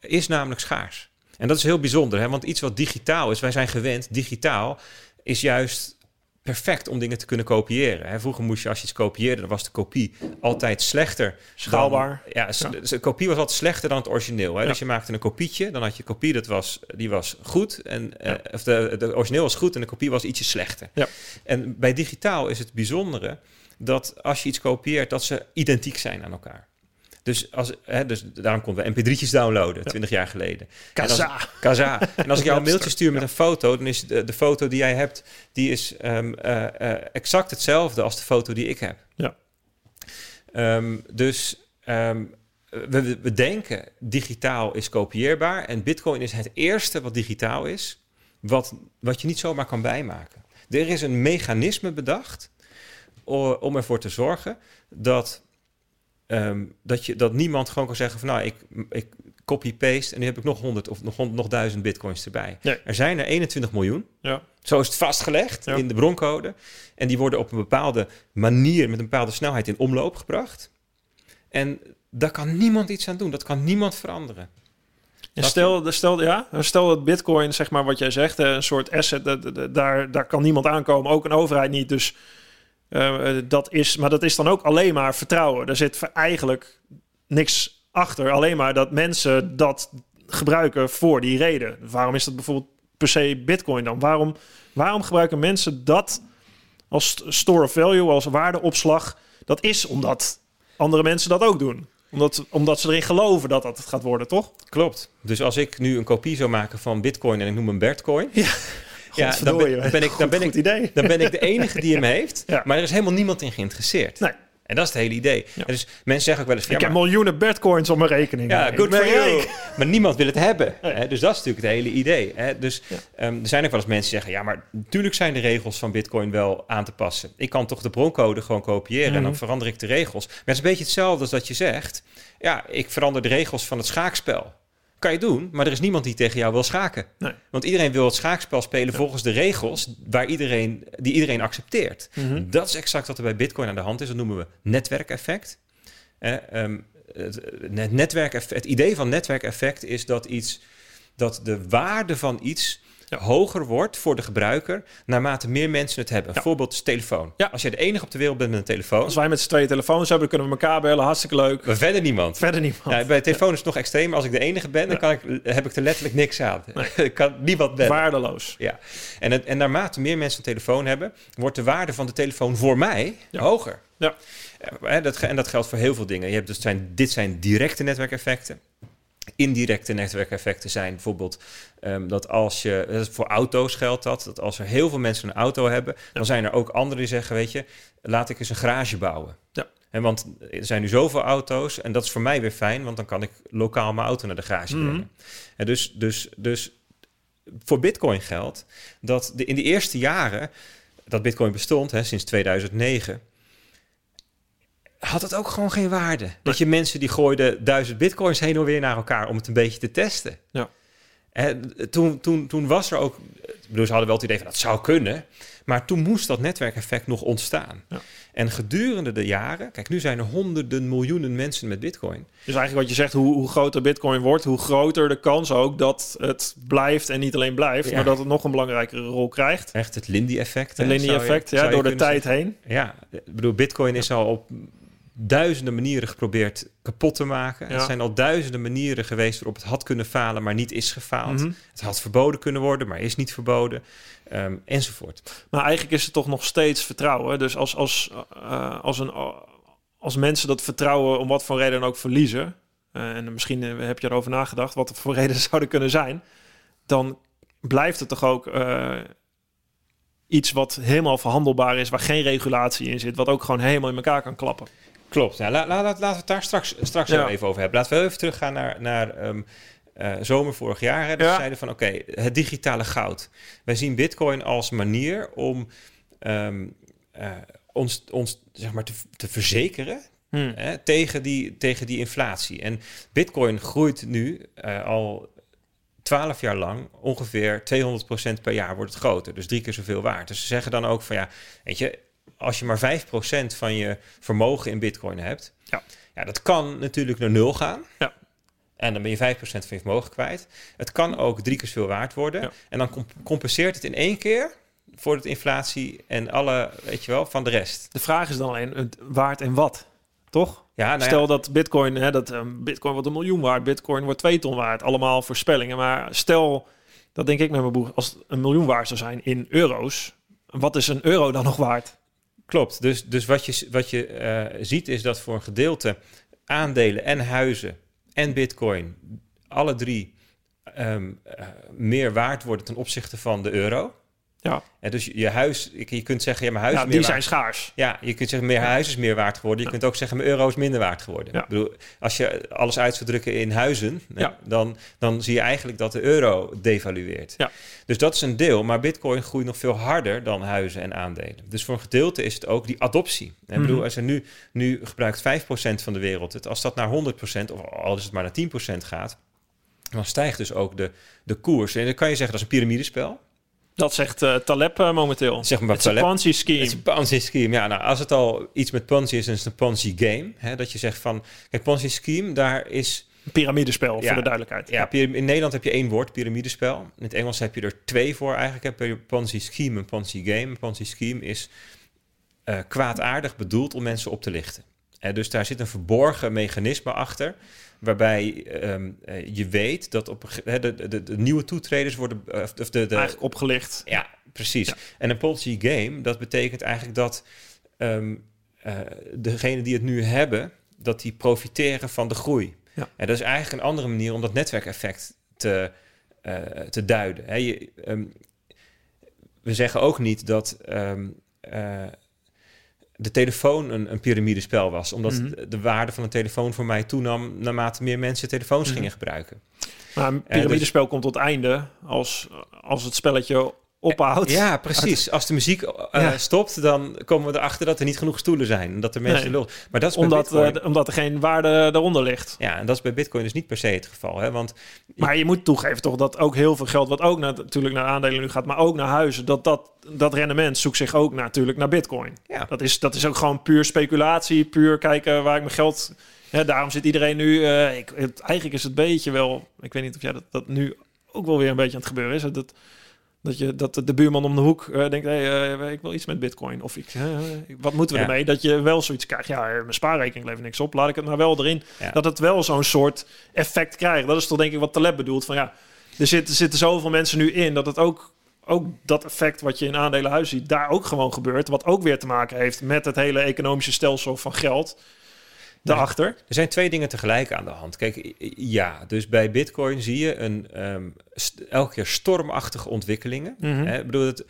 is namelijk schaars. En dat is heel bijzonder, hè? want iets wat digitaal is, wij zijn gewend, digitaal is juist perfect om dingen te kunnen kopiëren. Hè? Vroeger moest je, als je iets kopieerde, dan was de kopie altijd slechter. dan- Schaalbaar. ja, de kopie was altijd slechter dan het origineel. Hè? Ja. Dus je maakte een kopietje, dan had je kopie, dat was, die was goed. En, eh, of de, de origineel was goed en de kopie was ietsje slechter. Ja. En bij digitaal is het bijzondere dat als je iets kopieert, dat ze identiek zijn aan elkaar. Dus, als, hè, dus daarom konden we mp3'tjes downloaden, 20 jaar geleden. En als- Kaza. Kaza. En als ik jou een mailtje stuur met een foto, dan is de, de foto die jij hebt, die is ehm, eh, eh, exact hetzelfde als de foto die ik heb. Ja. Ehm, dus ehm, we, we- denken digitaal is kopieerbaar en Bitcoin is het eerste wat digitaal is, wat, wat je niet zomaar kan bijmaken. Er is een mechanisme bedacht om ervoor te zorgen dat, ehm, dat, je, dat niemand gewoon kan zeggen van nou, ik, ik copy-paste en nu heb ik nog 100 of nog, 100 nog 1000 bitcoins erbij. Nee. Er zijn er 21 miljoen. Ja. Zo is het vastgelegd Ja. in de broncode. En die worden op een bepaalde manier, met een bepaalde snelheid in omloop gebracht. En daar kan niemand iets aan doen. Dat kan niemand veranderen. En stel, stel, ja, stel dat bitcoin, zeg maar wat jij zegt, eh, een soort asset, daar, daar kan niemand aankomen, ook een overheid niet. Dus eh, eh, dat is, maar dat is dan ook alleen maar vertrouwen. Er zit eigenlijk niks achter, alleen maar dat mensen dat gebruiken voor die reden. Waarom is dat bijvoorbeeld per se bitcoin dan? Waarom, waarom gebruiken mensen dat als st- store of value, als waardeopslag? Dat is omdat andere mensen dat ook doen. Omdat, omdat ze erin geloven dat dat het gaat worden, toch? Klopt. Dus als ik nu een kopie zou maken van bitcoin en ik noem hem Bertcoin. Ja, Ja, dan ben, dan ben ik, dan ben ik, idee. dan ben ik de enige die hem heeft. Ja. Maar er is helemaal niemand in geïnteresseerd. Nee. En dat is het hele idee. Ja. En dus mensen zeggen ook wel eens... van, ik ja, heb miljoenen bitcoins op mijn rekening. Ja, good for you. Maar niemand wil het hebben. Hè? Dus dat is natuurlijk het hele idee. Hè? Dus Ja. ehm, er zijn ook wel eens mensen die zeggen... ja, maar natuurlijk zijn de regels van Bitcoin wel aan te passen. Ik kan toch de broncode gewoon kopiëren... en dan Mhm. verander ik de regels. Maar het is een beetje hetzelfde als dat je zegt... ja, ik verander de regels van het schaakspel. Kan je doen, maar er is niemand die tegen jou wil schaken. Nee. Want iedereen wil het schaakspel spelen volgens de regels... Waar iedereen, die iedereen accepteert. Mhm. Dat is exact wat er bij Bitcoin aan de hand is. Dat noemen we netwerkeffect. Eh, het, het, netwerkeffect, het idee van netwerkeffect is dat, iets, dat de waarde van iets Ja. hoger wordt voor de gebruiker naarmate meer mensen het hebben. Een voorbeeld is telefoon. Ja. Als je de enige op de wereld bent met een telefoon, Als wij met z'n twee telefoons hebben, kunnen we elkaar bellen. Hartstikke leuk. maar verder niemand. Verder niemand. Ja, bij telefoon is het nog extremer. Als ik de enige ben, dan kan ik, heb ik er letterlijk niks aan. (laughs) Ik kan niemand bellen. Waardeloos. Ja, en, het, en naarmate meer mensen een telefoon hebben, wordt de waarde van de telefoon voor mij hoger. Ja. Eh, hè, dat, en dat geldt voor heel veel dingen. Je hebt dus zijn, dit zijn directe netwerkeffecten. Indirecte netwerkeffecten zijn bijvoorbeeld ehm, dat als je, voor auto's geldt dat, dat als er heel veel mensen een auto hebben, dan zijn er ook anderen die zeggen, weet je, laat ik eens een garage bouwen. Ja. En want er zijn nu zoveel auto's en dat is voor mij weer fijn, want dan kan ik lokaal mijn auto naar de garage Mhm. brengen. En dus, dus, dus voor Bitcoin geldt dat de, in de eerste jaren dat Bitcoin bestond, hè, sinds 2009, had het ook gewoon geen waarde. Dat je mensen die gooiden duizend bitcoins heen en weer naar elkaar om het een beetje te testen. Ja. En toen, toen, toen was er ook, ik bedoel, ze hadden wel het idee van dat zou kunnen, maar toen moest dat netwerkeffect nog ontstaan. Ja. En gedurende de jaren, kijk, nu zijn er honderden miljoenen mensen met bitcoin. Dus eigenlijk wat je zegt, hoe, hoe groter Bitcoin wordt, hoe groter de kans ook dat het blijft en niet alleen blijft, Ja. maar dat het nog een belangrijkere rol krijgt. Echt het Lindy-effect. Het Lindy-effect, ja, door de tijd zeggen. heen. Ja, ik bedoel, Bitcoin is al op duizenden manieren geprobeerd kapot te maken. Ja. Er zijn al duizenden manieren geweest waarop het had kunnen falen, maar niet is gefaald. Mhm. Het had verboden kunnen worden, maar is niet verboden. Ehm, enzovoort. Maar eigenlijk is het toch nog steeds vertrouwen. Dus als, als, eh, als, een, als mensen dat vertrouwen om wat voor reden dan ook verliezen, eh, en misschien eh, heb je erover nagedacht wat er voor (laughs) redenen zouden kunnen zijn, dan blijft het toch ook iets wat helemaal verhandelbaar is, waar geen regulatie in zit, wat ook gewoon helemaal in elkaar kan klappen. Klopt. Nou, la, la- laten we het daar straks, straks Ja. even over hebben. Laten we even teruggaan naar, naar ehm, eh, zomer vorig jaar. Hè. Dat Ja. we zeiden van oké, het digitale goud. Wij zien Bitcoin als manier om ehm, eh, ons, ons zeg maar te, te verzekeren Hmm. hè, tegen, die, tegen die inflatie. En Bitcoin groeit nu eh, al 12 jaar lang ongeveer 200% per jaar wordt het groter. Dus drie keer zoveel waard. Dus ze zeggen dan ook van ja, weet je, als je maar 5% van je vermogen in Bitcoin hebt, Ja. ja, dat kan natuurlijk naar nul gaan. Ja. En dan ben je 5% van je vermogen kwijt. Het kan ook drie keer zoveel waard worden. Ja. En dan comp- compenseert het in één keer voor de inflatie en alle, weet je wel, van de rest. De vraag is dan alleen waard en wat, toch? Ja, nou ja, Stel dat Bitcoin, hè, dat ehm, Bitcoin wordt een miljoen waard, Bitcoin wordt twee ton waard, allemaal voorspellingen. Maar stel, dat denk ik met mijn boek, als het een miljoen waard zou zijn in euro's, wat is een euro dan nog waard? Klopt. Dus, dus wat je, wat je eh, ziet is dat voor een gedeelte aandelen en huizen en bitcoin alle drie ehm, eh, meer waard worden ten opzichte van de euro. Ja, En dus je huis, je, kunt zeggen, ja, mijn huis ja is die zijn schaars. Ja, je kunt zeggen, mijn huis is meer waard geworden. Je kunt ook zeggen, mijn euro is minder waard geworden. Ja. Ik bedoel, als je alles uit zou drukken in huizen, dan, dan zie je eigenlijk dat de euro devalueert. Ja. Dus dat is een deel, maar bitcoin groeit nog veel harder dan huizen en aandelen. Dus voor een gedeelte is het ook die adoptie. En Ik bedoel, Mhm. als er nu, nu gebruikt 5% van de wereld het, als dat naar 100% of al is het maar naar 10% gaat, dan stijgt dus ook de, de koers. En dan kan je zeggen, dat is een piramidespel. Dat zegt eh, Taleb eh, momenteel. Zeg maar Taleb. Ponzi scheme. Het is een Ponzi scheme. Ja, nou, als het al iets met Ponzi is, dan is het een Ponzi game. Hè, dat je zegt van, kijk, Ponzi scheme, daar is... Een piramidespel, Ja, voor de duidelijkheid. Ja, in Nederland heb je één woord, piramidespel. In het Engels heb je er twee voor eigenlijk. Heb je Ponzi scheme en Ponzi game. Een Ponzi scheme is eh, kwaadaardig bedoeld om mensen op te lichten. En dus daar zit een verborgen mechanisme achter... waarbij ehm, eh, je weet dat op hè, de, de, de nieuwe toetreders worden... eh, of de, de, Eigenlijk opgelicht. ja, precies. Ja. En een Ponzi game, dat betekent eigenlijk dat ehm eh degenen die het nu hebben, dat die profiteren van de groei. Ja. En dat is eigenlijk een andere manier om dat netwerkeffect te, te duiden. Je, ehm, we zeggen ook niet dat de telefoon een, een piramidespel was, omdat Mhm. de, de waarde van een telefoon voor mij toenam naarmate meer mensen telefoons Mhm. gingen gebruiken. Maar een dus- piramidespel komt tot einde als, als het spelletje ophoudt. Ja, precies. (laughs) Als de muziek eh, Ja. stopt, dan komen we erachter dat er niet genoeg stoelen zijn. En dat er mensen Nee. lul. Maar dat is Omdat, Bitcoin. eh, omdat er geen waarde daaronder ligt. ja, en dat is bij Bitcoin dus niet per se het geval. Hè? Want Maar je moet toegeven toch dat ook heel veel geld, wat ook naar, natuurlijk naar aandelen nu gaat, maar ook naar huizen, dat, dat, dat rendement zoekt zich ook natuurlijk naar bitcoin. ja, Dat is, dat is ook gewoon puur speculatie, puur kijken waar ik mijn geld... Hè, daarom zit iedereen nu... eh, ik, het, eigenlijk is het beetje wel... Ik weet niet of jij dat, dat nu ook wel weer een beetje aan het gebeuren is. Dat, dat, je, dat de buurman om de hoek eh, denkt... Hey, eh, ik wil iets met bitcoin. Of ik, eh, wat moeten we Ja. ermee? Dat je wel zoiets krijgt. Ja, mijn spaarrekening levert niks op. Laat ik het maar wel erin. Ja. Dat het wel zo'n soort effect krijgt. Dat is toch denk ik wat Taleb bedoelt. Van ja, er zitten, zitten zoveel mensen nu in... dat het ook, ook dat effect wat je in aandelenhuis ziet... daar ook gewoon gebeurt. Wat ook weer te maken heeft met het hele economische stelsel van geld. Daarachter? Er zijn twee dingen tegelijk aan de hand. Kijk, ja, dus bij Bitcoin zie je een um, elke keer stormachtige ontwikkelingen. Mm -hmm. Ik bedoel, het,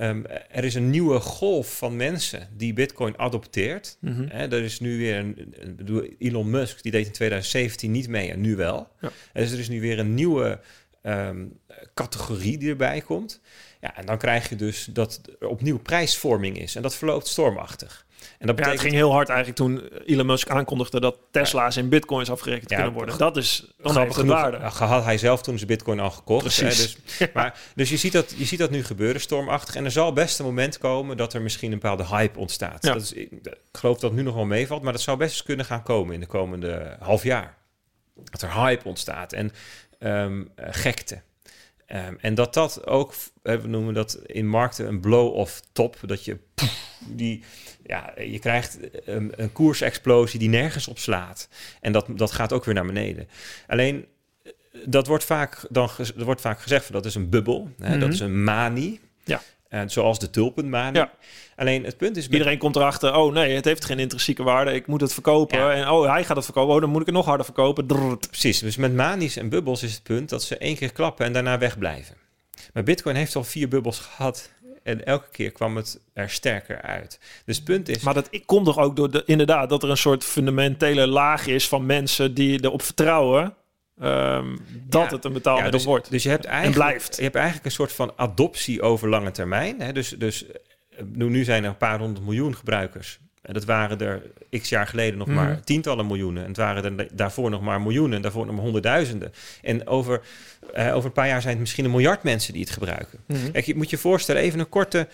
um, er is een nieuwe golf van mensen die Bitcoin adopteert. Mm -hmm. er is nu weer een, een, Elon Musk, die deed in 2017 niet mee en nu wel. Ja. Dus er is nu weer een nieuwe um, categorie die erbij komt. Ja, en dan krijg je dus dat er opnieuw prijsvorming is. En dat verloopt stormachtig. En dat betekent... Ja, het ging heel hard eigenlijk toen Elon Musk aankondigde dat Tesla's in bitcoins afgerekend ja, kunnen worden. Dat is het waarde. Had hij zelf toen zijn bitcoin al gekocht. Precies. Hè, dus, (laughs) maar, dus je, ziet dat, je ziet dat nu gebeuren, stormachtig. En er zal best een moment komen dat er misschien een bepaalde hype ontstaat. Ja. Dat is, ik geloof dat het nu nog wel meevalt, maar dat zou best eens kunnen gaan komen in de komende half jaar. Dat er hype ontstaat en um, gekte. Um, en dat dat ook, we noemen dat in markten een blow-off top, dat je die, ja, je krijgt een, een koersexplosie die nergens op slaat. En dat, dat gaat ook weer naar beneden. Alleen, dat wordt vaak, dan, er wordt vaak gezegd dat is een bubbel, hè, mm -hmm. dat is een manie. Ja. En zoals de tulpenmanie. Ja. Alleen het punt is... Iedereen komt erachter, oh nee, het heeft geen intrinsieke waarde. Ik moet het verkopen. Ja. En oh, hij gaat het verkopen. Oh, dan moet ik het nog harder verkopen. Drrrt. Precies. Dus met manies en bubbels is het punt dat ze één keer klappen en daarna wegblijven. Maar Bitcoin heeft al vier bubbels gehad. En elke keer kwam het er sterker uit. Dus het punt is... Maar dat komt toch ook door de, inderdaad dat er een soort fundamentele laag is van mensen die erop vertrouwen Um, dat ja, het een betaalmiddel ja, dus, wordt. Dus je hebt eigenlijk, en blijft. Je hebt eigenlijk een soort van adoptie over lange termijn. Hè? Dus, dus nu zijn er een paar honderd miljoen gebruikers. En dat waren er x jaar geleden nog mm. maar tientallen miljoenen. En het waren er daarvoor nog maar miljoenen. En daarvoor nog maar honderdduizenden. En over, uh, over een paar jaar zijn het misschien een miljard mensen die het gebruiken. Mm. Kijk, je moet je voorstellen, even een korte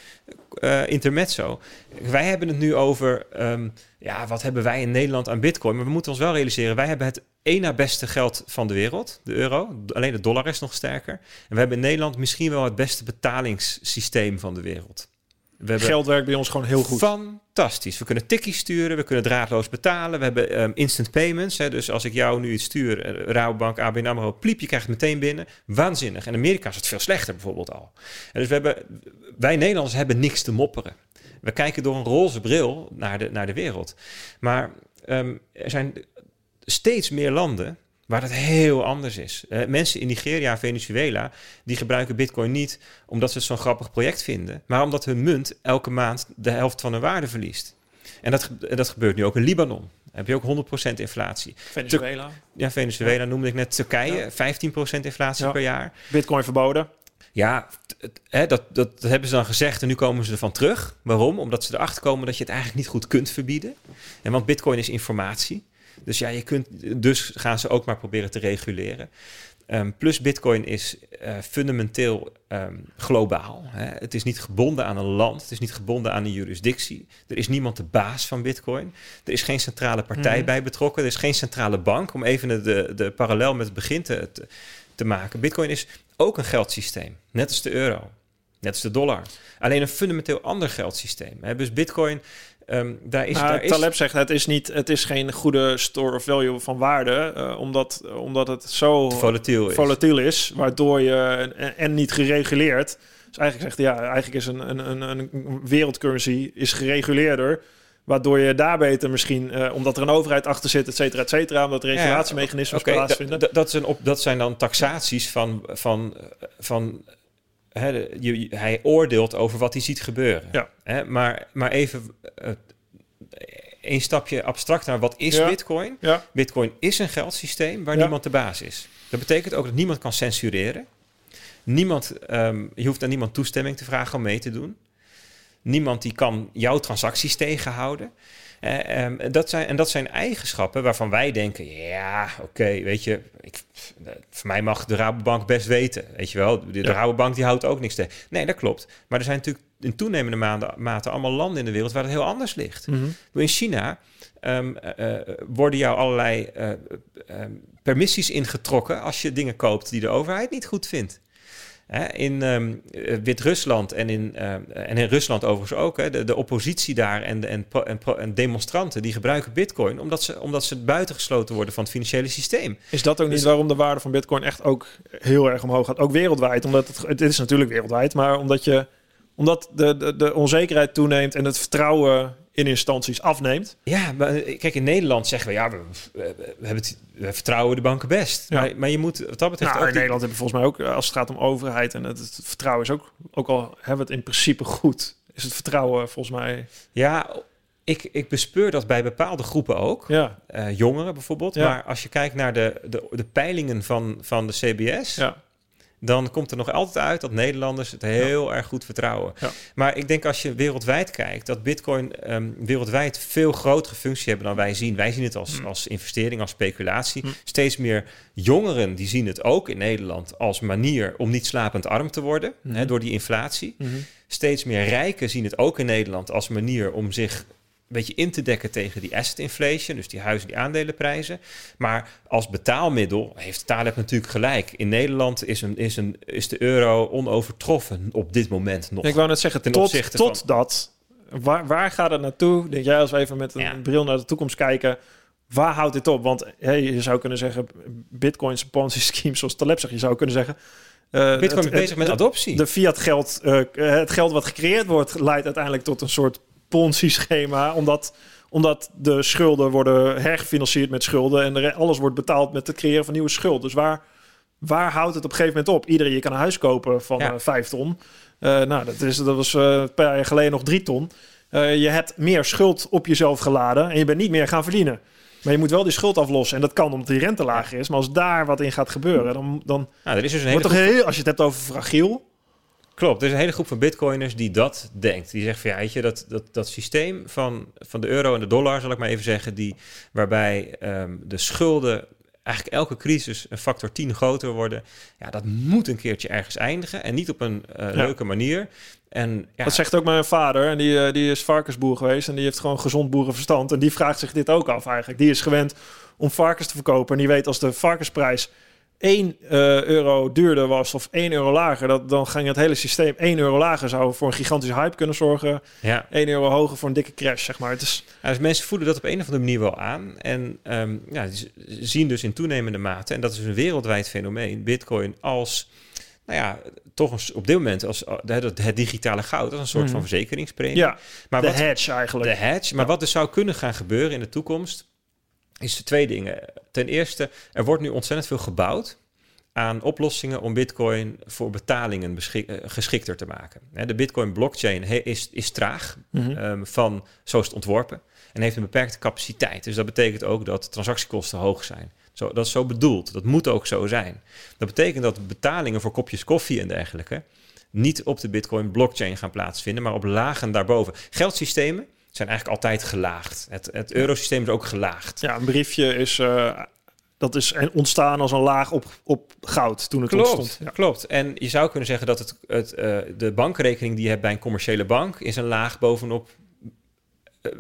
uh, intermezzo. Wij hebben het nu over, um, ja, wat hebben wij in Nederland aan bitcoin? Maar we moeten ons wel realiseren, wij hebben het één na beste geld van de wereld, de euro. Alleen de dollar is nog sterker. En we hebben in Nederland misschien wel het beste betalingssysteem van de wereld. We hebben Geld werkt bij ons gewoon heel goed. Fantastisch. We kunnen tikkies sturen, we kunnen draadloos betalen. We hebben um, instant payments. Hè, dus als ik jou nu iets stuur, uh, Rabobank, ABN AMRO, pliep, je krijgt het meteen binnen. Waanzinnig. In Amerika is het veel slechter bijvoorbeeld al. En dus we hebben, wij Nederlanders hebben niks te mopperen. We kijken door een roze bril naar de, naar de wereld. Maar um, er zijn steeds meer landen waar het heel anders is. Uh, mensen in Nigeria en Venezuela, die gebruiken bitcoin niet omdat ze het zo'n grappig project vinden, maar omdat hun munt elke maand de helft van hun waarde verliest. En dat, dat gebeurt nu ook in Libanon. Dan heb je ook 100% inflatie. Venezuela? Tur ja, Venezuela ja. noemde ik net. Turkije, ja. 15% inflatie ja. per jaar. Bitcoin verboden. Ja, hè, dat, dat, dat, hebben ze dan gezegd en nu komen ze ervan terug. Waarom? Omdat ze erachter komen dat je het eigenlijk niet goed kunt verbieden. En want bitcoin is informatie. Dus ja, je kunt, dus gaan ze ook maar proberen te reguleren. Um, plus Bitcoin is uh, fundamenteel um, globaal. Hè. Het is niet gebonden aan een land, het is niet gebonden aan een jurisdictie. Er is niemand de baas van Bitcoin. Er is geen centrale partij mm. bij betrokken. Er is geen centrale bank. Om even de, de parallel met het begin te, te, te maken. Bitcoin is ook een geldsysteem, net als de euro, net als de dollar. Alleen een fundamenteel ander geldsysteem. Dus Bitcoin Um, daar is, nou, daar Taleb zegt het is, niet, het is geen goede store of value van waarde, uh, omdat, omdat het zo volatiel is. volatiel is, waardoor je en, en, niet gereguleerd. Dus eigenlijk zegt ja, eigenlijk is een, een, een, een wereldcurrency is gereguleerder. Waardoor je daar beter misschien, uh, omdat er een overheid achter zit, et cetera, et cetera, omdat regulatiemechanismen ja, okay, plaatsvinden. Dat, zijn op, dat zijn dan taxaties van, van, van Je, hij oordeelt over wat hij ziet gebeuren. Ja. He, maar, maar even uh, een stapje abstract naar wat is ja. Bitcoin? Ja. Bitcoin is een geldsysteem waar niemand de baas is. Dat betekent ook dat niemand kan censureren. Niemand, um, je hoeft aan niemand toestemming te vragen om mee te doen. Niemand die kan jouw transacties tegenhouden. Um, dat zijn, en dat zijn eigenschappen waarvan wij denken, ja, oké, okay, weet je, ik, voor mij mag de Rabobank best weten, weet je wel. De, de ja. Rabobank die houdt ook niks tegen. Nee, dat klopt. Maar er zijn natuurlijk in toenemende mate, mate allemaal landen in de wereld waar het heel anders ligt. Mm -hmm. In China um, uh, worden jou allerlei uh, permissies ingetrokken als je dingen koopt die de overheid niet goed vindt. Hè, in um, Wit-Rusland en in, uh, en in Rusland overigens ook, hè, de, de oppositie daar en, en, en, en, demonstranten die gebruiken bitcoin omdat ze, omdat ze buitengesloten worden van het financiële systeem. Is dat ook niet dus, waarom de waarde van bitcoin echt ook heel erg omhoog gaat? Ook wereldwijd, omdat het, het is natuurlijk wereldwijd, maar omdat, je, omdat de, de, de onzekerheid toeneemt en het vertrouwen in instanties afneemt. Ja, maar eh, kijk, in Nederland zeggen we, ja, we, we, we hebben het, we vertrouwen de banken best. Ja. Maar, maar je moet, wat dat betreft Nou, ook... in die- Nederland hebben we volgens mij ook, eh, als het gaat om overheid en het, het vertrouwen is ook, ook al hebben we het in principe goed, is het vertrouwen volgens mij, Ja, ik, ik bespeur dat bij bepaalde groepen ook. ja, Eh, jongeren bijvoorbeeld. Ja. Maar als je kijkt naar de, de, de peilingen van, van de CBS... ja, dan komt er nog altijd uit dat Nederlanders het heel erg goed vertrouwen. Ja. Maar ik denk als je wereldwijd kijkt, dat Bitcoin ehm, wereldwijd veel grotere functie hebben dan wij zien. Wij zien het als, Mm. als investering, als speculatie. Mm. Steeds meer jongeren die zien het ook in Nederland als manier om niet slapend arm te worden hè, door die inflatie. Mhm. Steeds meer rijken zien het ook in Nederland als manier om zich een beetje in te dekken tegen die asset inflation, dus die huizen, die aandelenprijzen. Maar als betaalmiddel heeft Taleb natuurlijk gelijk. In Nederland is, een, is, een, is de euro onovertroffen op dit moment nog. Ik wou net zeggen, Ten tot, opzichte tot van- dat, waar, waar gaat het naartoe? Denk jij als we even met een Ja. bril naar de toekomst kijken, waar houdt dit op? Want hey, je zou kunnen zeggen, bitcoins, ponzi schemes, zoals Taleb zegt, je zou kunnen zeggen... eh, Bitcoin het- bezig het- met adoptie. De fiat geld, eh, het geld wat gecreëerd wordt, leidt uiteindelijk tot een soort Ponzi-schema, omdat, omdat de schulden worden hergefinancierd met schulden en alles wordt betaald met het creëren van nieuwe schuld. Dus waar, waar houdt het op een gegeven moment op? Iedereen je kan een huis kopen van Ja. eh, vijf ton. Eh, nou, dat, is, dat was eh, een paar jaar geleden nog drie ton. Eh, je hebt meer schuld op jezelf geladen en je bent niet meer gaan verdienen. Maar je moet wel die schuld aflossen. En dat kan omdat die rente lager is. Maar als daar wat in gaat gebeuren, dan, dan er is dus een hele toch heel... Als je het hebt over fragiel... klopt, er is een hele groep van bitcoiners die dat denkt. Die zegt van ja, weet je, dat, dat, dat systeem van, van de euro en de dollar, zal ik maar even zeggen, die, waarbij ehm, de schulden eigenlijk elke crisis een factor 10 groter worden. Ja, dat moet een keertje ergens eindigen en niet op een eh, Ja. leuke manier. En ja, Dat zegt ook mijn vader. En die, eh, die is varkensboer geweest. En die heeft gewoon gezond boerenverstand. En die vraagt zich dit ook af eigenlijk. Die is gewend om varkens te verkopen. En die weet als de varkensprijs 1 eh, euro duurder was of 1 euro lager, dat, dan ging het hele systeem 1 euro lager zou voor een gigantische hype kunnen zorgen. ja. 1 euro hoger voor een dikke crash, zeg maar. Het is, Ja, dus mensen voelen dat op een of andere manier wel aan. En ehm, ja, ze zien dus in toenemende mate, en dat is een wereldwijd fenomeen, Bitcoin als, nou ja, toch een, op dit moment als het, het digitale goud, als een soort Mhm. van verzekeringspremie. ja, maar de wat, hedge eigenlijk. de hedge. Maar Ja. wat er zou kunnen gaan gebeuren in de toekomst, is twee dingen. Ten eerste, er wordt nu ontzettend veel gebouwd aan oplossingen om Bitcoin voor betalingen eh, geschikter te maken. De Bitcoin blockchain he- is, is traag Mhm. ehm, van zo is het ontworpen en heeft een beperkte capaciteit. Dus dat betekent ook dat transactiekosten hoog zijn. Zo, dat is zo bedoeld. Dat moet ook zo zijn. Dat betekent dat betalingen voor kopjes koffie en dergelijke niet op de Bitcoin blockchain gaan plaatsvinden, maar op lagen daarboven. Geldsystemen zijn eigenlijk altijd gelaagd. Het, het eurosysteem is ook gelaagd. Ja, een briefje is, eh, dat is ontstaan als een laag op, op goud toen het Klopt, ontstond. Ja. klopt. En je zou kunnen zeggen dat het, het, eh, de bankrekening die je hebt bij een commerciële bank is een laag bovenop eh,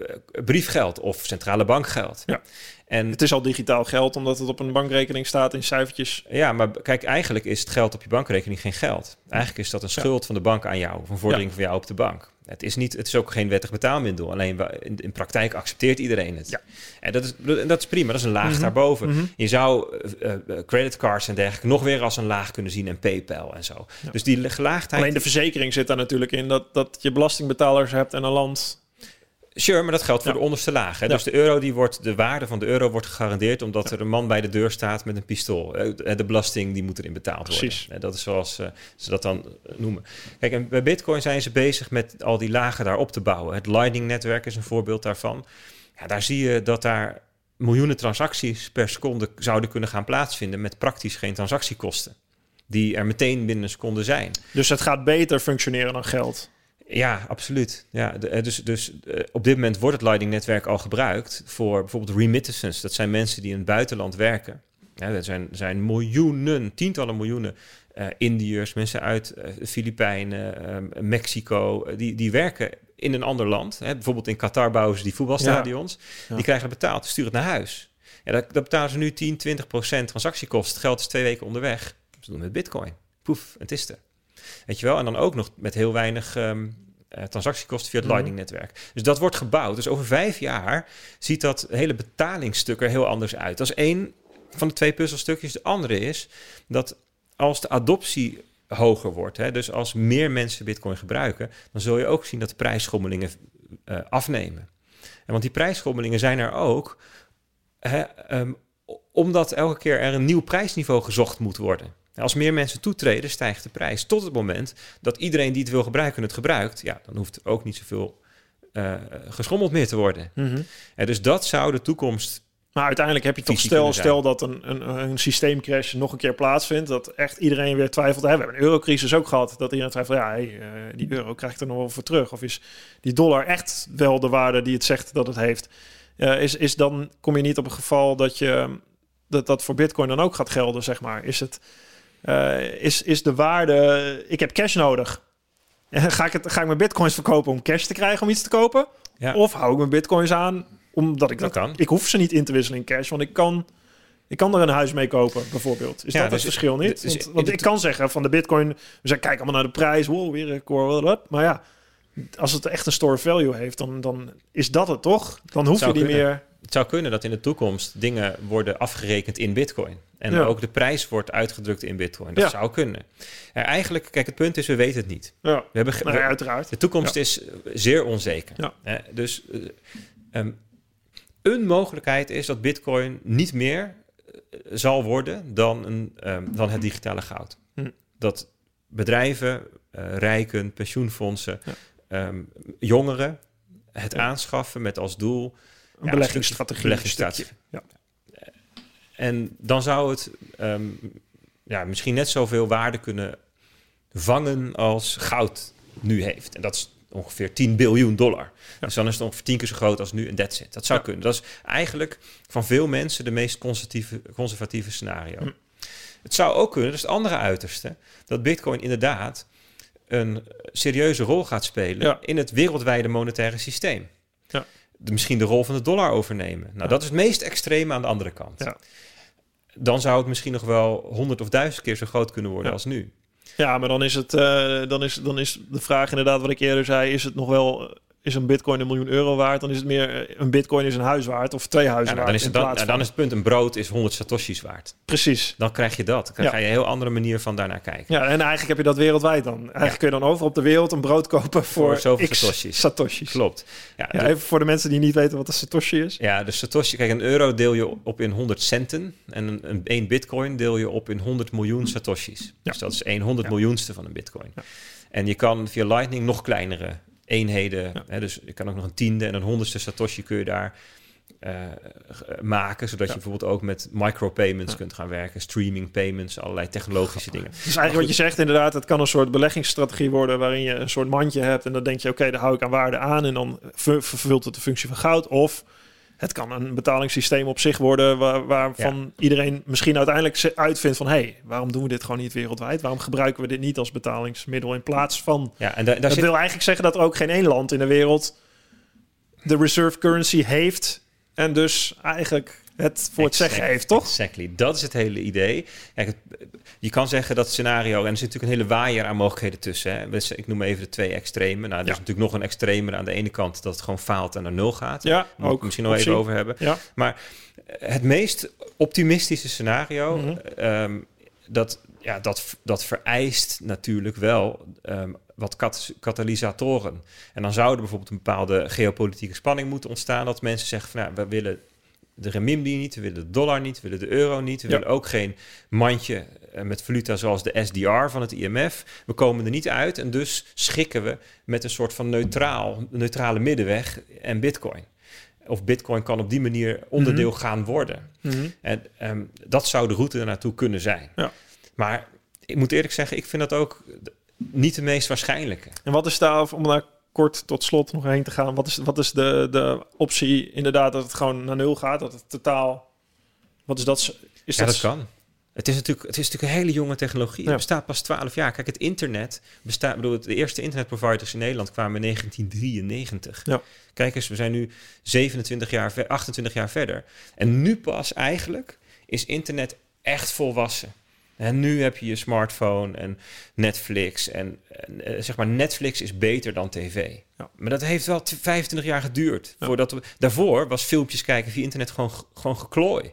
briefgeld of centrale bankgeld. Ja. En Het is al digitaal geld, omdat het op een bankrekening staat in cijfertjes. ja, maar kijk, eigenlijk is het geld op je bankrekening geen geld. Eigenlijk is dat een schuld van de bank aan jou, of een vordering van jou op de bank. Het is, niet, het is ook geen wettig betaalmiddel. Alleen in, in praktijk accepteert iedereen het. Ja. En dat is, dat is prima, dat is een laag Mhm. daarboven. Mhm. Je zou eh, eh, creditcards en dergelijke nog weer als een laag kunnen zien en PayPal en zo. Ja. Dus die gelaagdheid. Alleen de verzekering zit daar natuurlijk in dat, dat je belastingbetalers hebt en een land. Sure, maar dat geldt voor Ja. de onderste laag. Hè? Ja. Dus de euro die wordt, de waarde van de euro wordt gegarandeerd omdat er een man bij de deur staat met een pistool. Eh, De de belasting die moet erin betaald Precies. worden. Eh, Dat is zoals eh, ze dat dan eh, noemen. Kijk, en bij Bitcoin zijn ze bezig met al die lagen daarop te bouwen. Het Lightning-netwerk is een voorbeeld daarvan. Ja, daar zie je dat daar miljoenen transacties per seconde zouden kunnen gaan plaatsvinden met praktisch geen transactiekosten. Die er meteen binnen een seconde zijn. Dus het gaat beter functioneren dan geld. Ja, absoluut. Ja, de- eh, dus dus eh, op dit moment wordt het Lightning-netwerk al gebruikt voor bijvoorbeeld remittances. Dat zijn mensen die in het buitenland werken. Ja, er zijn, zijn miljoenen, tientallen miljoenen eh Indiërs, mensen uit de Filipijnen, ehm, Mexico, die, die werken in een ander land. Hè. Bijvoorbeeld in Qatar bouwen ze die voetbalstadions. Ja. Die krijgen betaald, sturen het naar huis. Ja, dat, dat betalen ze nu 10, 20 procent transactiekosten. Geld is twee weken onderweg. Ze doen het met bitcoin. Poef, het is er. Weet je wel? En dan ook nog met heel weinig ehm, eh, transactiekosten via het Mhm. Lightning-netwerk. Dus dat wordt gebouwd. Dus over vijf jaar ziet dat hele betalingsstuk er heel anders uit. Dat is één van de twee puzzelstukjes. De andere is dat als de adoptie hoger wordt, hè, dus als meer mensen Bitcoin gebruiken, dan zul je ook zien dat de prijsschommelingen eh, afnemen. En want die prijsschommelingen zijn er ook hè, ehm, omdat elke keer er een nieuw prijsniveau gezocht moet worden. Als meer mensen toetreden, stijgt de prijs. Tot het moment dat iedereen die het wil gebruiken het gebruikt. Ja, dan hoeft er ook niet zoveel uh, geschommeld meer te worden. En dus dat zou de toekomst Maar uiteindelijk heb je toch stel, stel dat een, een, een systeemcrash nog een keer plaatsvindt. Dat echt iedereen weer twijfelt. We hebben een eurocrisis ook gehad. Dat iedereen twijfelt, ja, hey, eh, die euro krijgt er nog wel voor terug. Of is die dollar echt wel de waarde die het zegt dat het heeft? Eh, is, is dan kom je niet op een geval dat je dat, dat voor bitcoin dan ook gaat gelden, zeg maar. Is het eh, is, is de waarde, ik heb cash nodig. (laughs) Ga ik, het, ga ik mijn bitcoins verkopen om cash te krijgen om iets te kopen? Ja. Of hou ik mijn bitcoins aan omdat ik Dat dat, kan. Ik hoef ze niet in te wisselen in cash, want ik kan, ik kan er een huis mee kopen, bijvoorbeeld. Is Ja, dat dus- het verschil niet? dus Want, de ik kan zeggen van de bitcoin, we zeggen kijk allemaal naar de prijs, wow, weer een wat. Maar ja, als het echt een store value heeft, dan, dan is dat het toch? Dan hoef je kunnen. meer. Het zou kunnen dat in de toekomst dingen worden afgerekend in bitcoin. En Ja. ook de prijs wordt uitgedrukt in bitcoin. Dat Ja. zou kunnen. Ja, eigenlijk, kijk, het punt is, we weten het niet. Ja, We hebben we- uiteraard. de toekomst is zeer onzeker. Ja. Dus eh, ehm, een mogelijkheid is dat bitcoin niet meer eh, zal worden dan, een, ehm, dan het digitale goud. Hm. Dat bedrijven, eh, rijken, pensioenfondsen, ehm, jongeren het aanschaffen met als doel Een Ja, beleggingsstrategie. beleggingsstrategie. Ja. En dan zou het ehm, ja, misschien net zoveel waarde kunnen vangen als goud nu heeft. En dat is ongeveer 10 biljoen dollar. Dus dan is het ongeveer tien keer zo groot als nu en that's it. Dat zou Ja. kunnen. Dat is eigenlijk van veel mensen de meest conservatieve, conservatieve scenario. Hm. Het zou ook kunnen, dat is het andere uiterste, dat bitcoin inderdaad een serieuze rol gaat spelen Ja. in het wereldwijde monetaire systeem. De, misschien de rol van de dollar overnemen. Nou, Ja. dat is het meest extreme aan de andere kant. Ja. Dan zou het misschien nog wel honderd of duizend keer zo groot kunnen worden Ja. als nu. Ja, maar dan is het eh, dan is, dan is de vraag inderdaad wat ik eerder zei: is het nog wel. Is een bitcoin een miljoen euro waard? Dan is het meer eh, een bitcoin is een huis waard of twee Ja, huizen nou, waard. dan, is het, dan, nou, dan is het punt, een brood is 100 satoshis waard. Precies. Dan krijg je dat. Dan Ja. ga je een heel andere manier van daarnaar kijken. Ja, en eigenlijk heb je dat wereldwijd dan. Eigenlijk Ja. kun je dan overal op de wereld een brood kopen voor, Voor zoveel x satoshis. satoshis. Klopt. Ja, even voor de mensen die niet weten wat een satoshi is. Ja, de Satoshi, kijk, een euro deel je op in 100 centen en een, een, één bitcoin deel je op in 100 miljoen Satoshis. Dus dat is 1 honderd Ja. miljoenste van een bitcoin. En je kan via Lightning nog kleinere eenheden, Ja. hè, dus je kan ook nog een tiende en een honderdste Satoshi kun je daar eh, g- maken, zodat Ja. je bijvoorbeeld ook met micropayments Ja. kunt gaan werken, streaming payments, allerlei technologische dingen. (laughs) Dus eigenlijk wat je zegt inderdaad, het kan een soort beleggingsstrategie worden waarin je een soort mandje hebt en dan denk je oké, daar hou ik aan waarde aan en dan ver- vervult het de functie van goud. Of het kan een betalingssysteem op zich worden waar, waarvan iedereen misschien uiteindelijk uitvindt van hé, hey, waarom doen we dit gewoon niet wereldwijd? Waarom gebruiken we dit niet als betalingsmiddel in plaats van... Ja, en da- daar Dat zit wil eigenlijk zeggen dat ook geen één land in de wereld de reserve currency heeft en dus eigenlijk het voor het zeggen heeft, toch? Exactly. Dat is het hele idee. Kijk, het- je kan zeggen dat scenario, en er zit natuurlijk een hele waaier aan mogelijkheden tussen. Hè. Ik noem even de twee extremen. Nou, er Ja. is natuurlijk nog een extremer aan de ene kant dat het gewoon faalt en naar nul gaat. Ja, Daar moet ik ook misschien nog even over hebben. Ja, Maar eh, het meest optimistische scenario, Mhm. ehm, dat, ja, dat, dat vereist natuurlijk wel ehm, wat kat- katalysatoren. En dan zou er bijvoorbeeld een bepaalde geopolitieke spanning moeten ontstaan. Dat mensen zeggen van, nou, we willen de renminbi niet, we willen de dollar niet, we willen de euro niet. We Ja. willen ook geen mandje eh, met valuta zoals de SDR van het IMF. We komen er niet uit en dus schikken we met een soort van neutraal, neutrale middenweg en bitcoin. Of bitcoin kan op die manier onderdeel gaan worden. Mhm. En ehm, dat zou de route naartoe kunnen zijn. Ja. Maar ik moet eerlijk zeggen, ik vind dat ook niet de meest waarschijnlijke. En wat is daar, om daar kort tot slot nog heen te gaan, wat is, wat is de, de optie inderdaad dat het gewoon naar nul gaat, dat het totaal, wat is dat? Is ja, dat, dat kan. Het is, natuurlijk, het is natuurlijk een hele jonge technologie. Ja. Het bestaat pas 12 jaar. Kijk, het internet bestaat. Bedoel, de eerste internetproviders in Nederland kwamen in 1993. Ja. Kijk eens, we zijn nu 27 jaar, ver- 28 jaar verder. En nu pas eigenlijk is internet echt volwassen. En nu heb je je smartphone en Netflix. En, en, eh, zeg maar, Netflix is beter dan tv. Ja. Maar dat heeft wel t- 25 jaar geduurd. Ja. Voordat we, daarvoor was filmpjes kijken via internet gewoon, gewoon geklooi.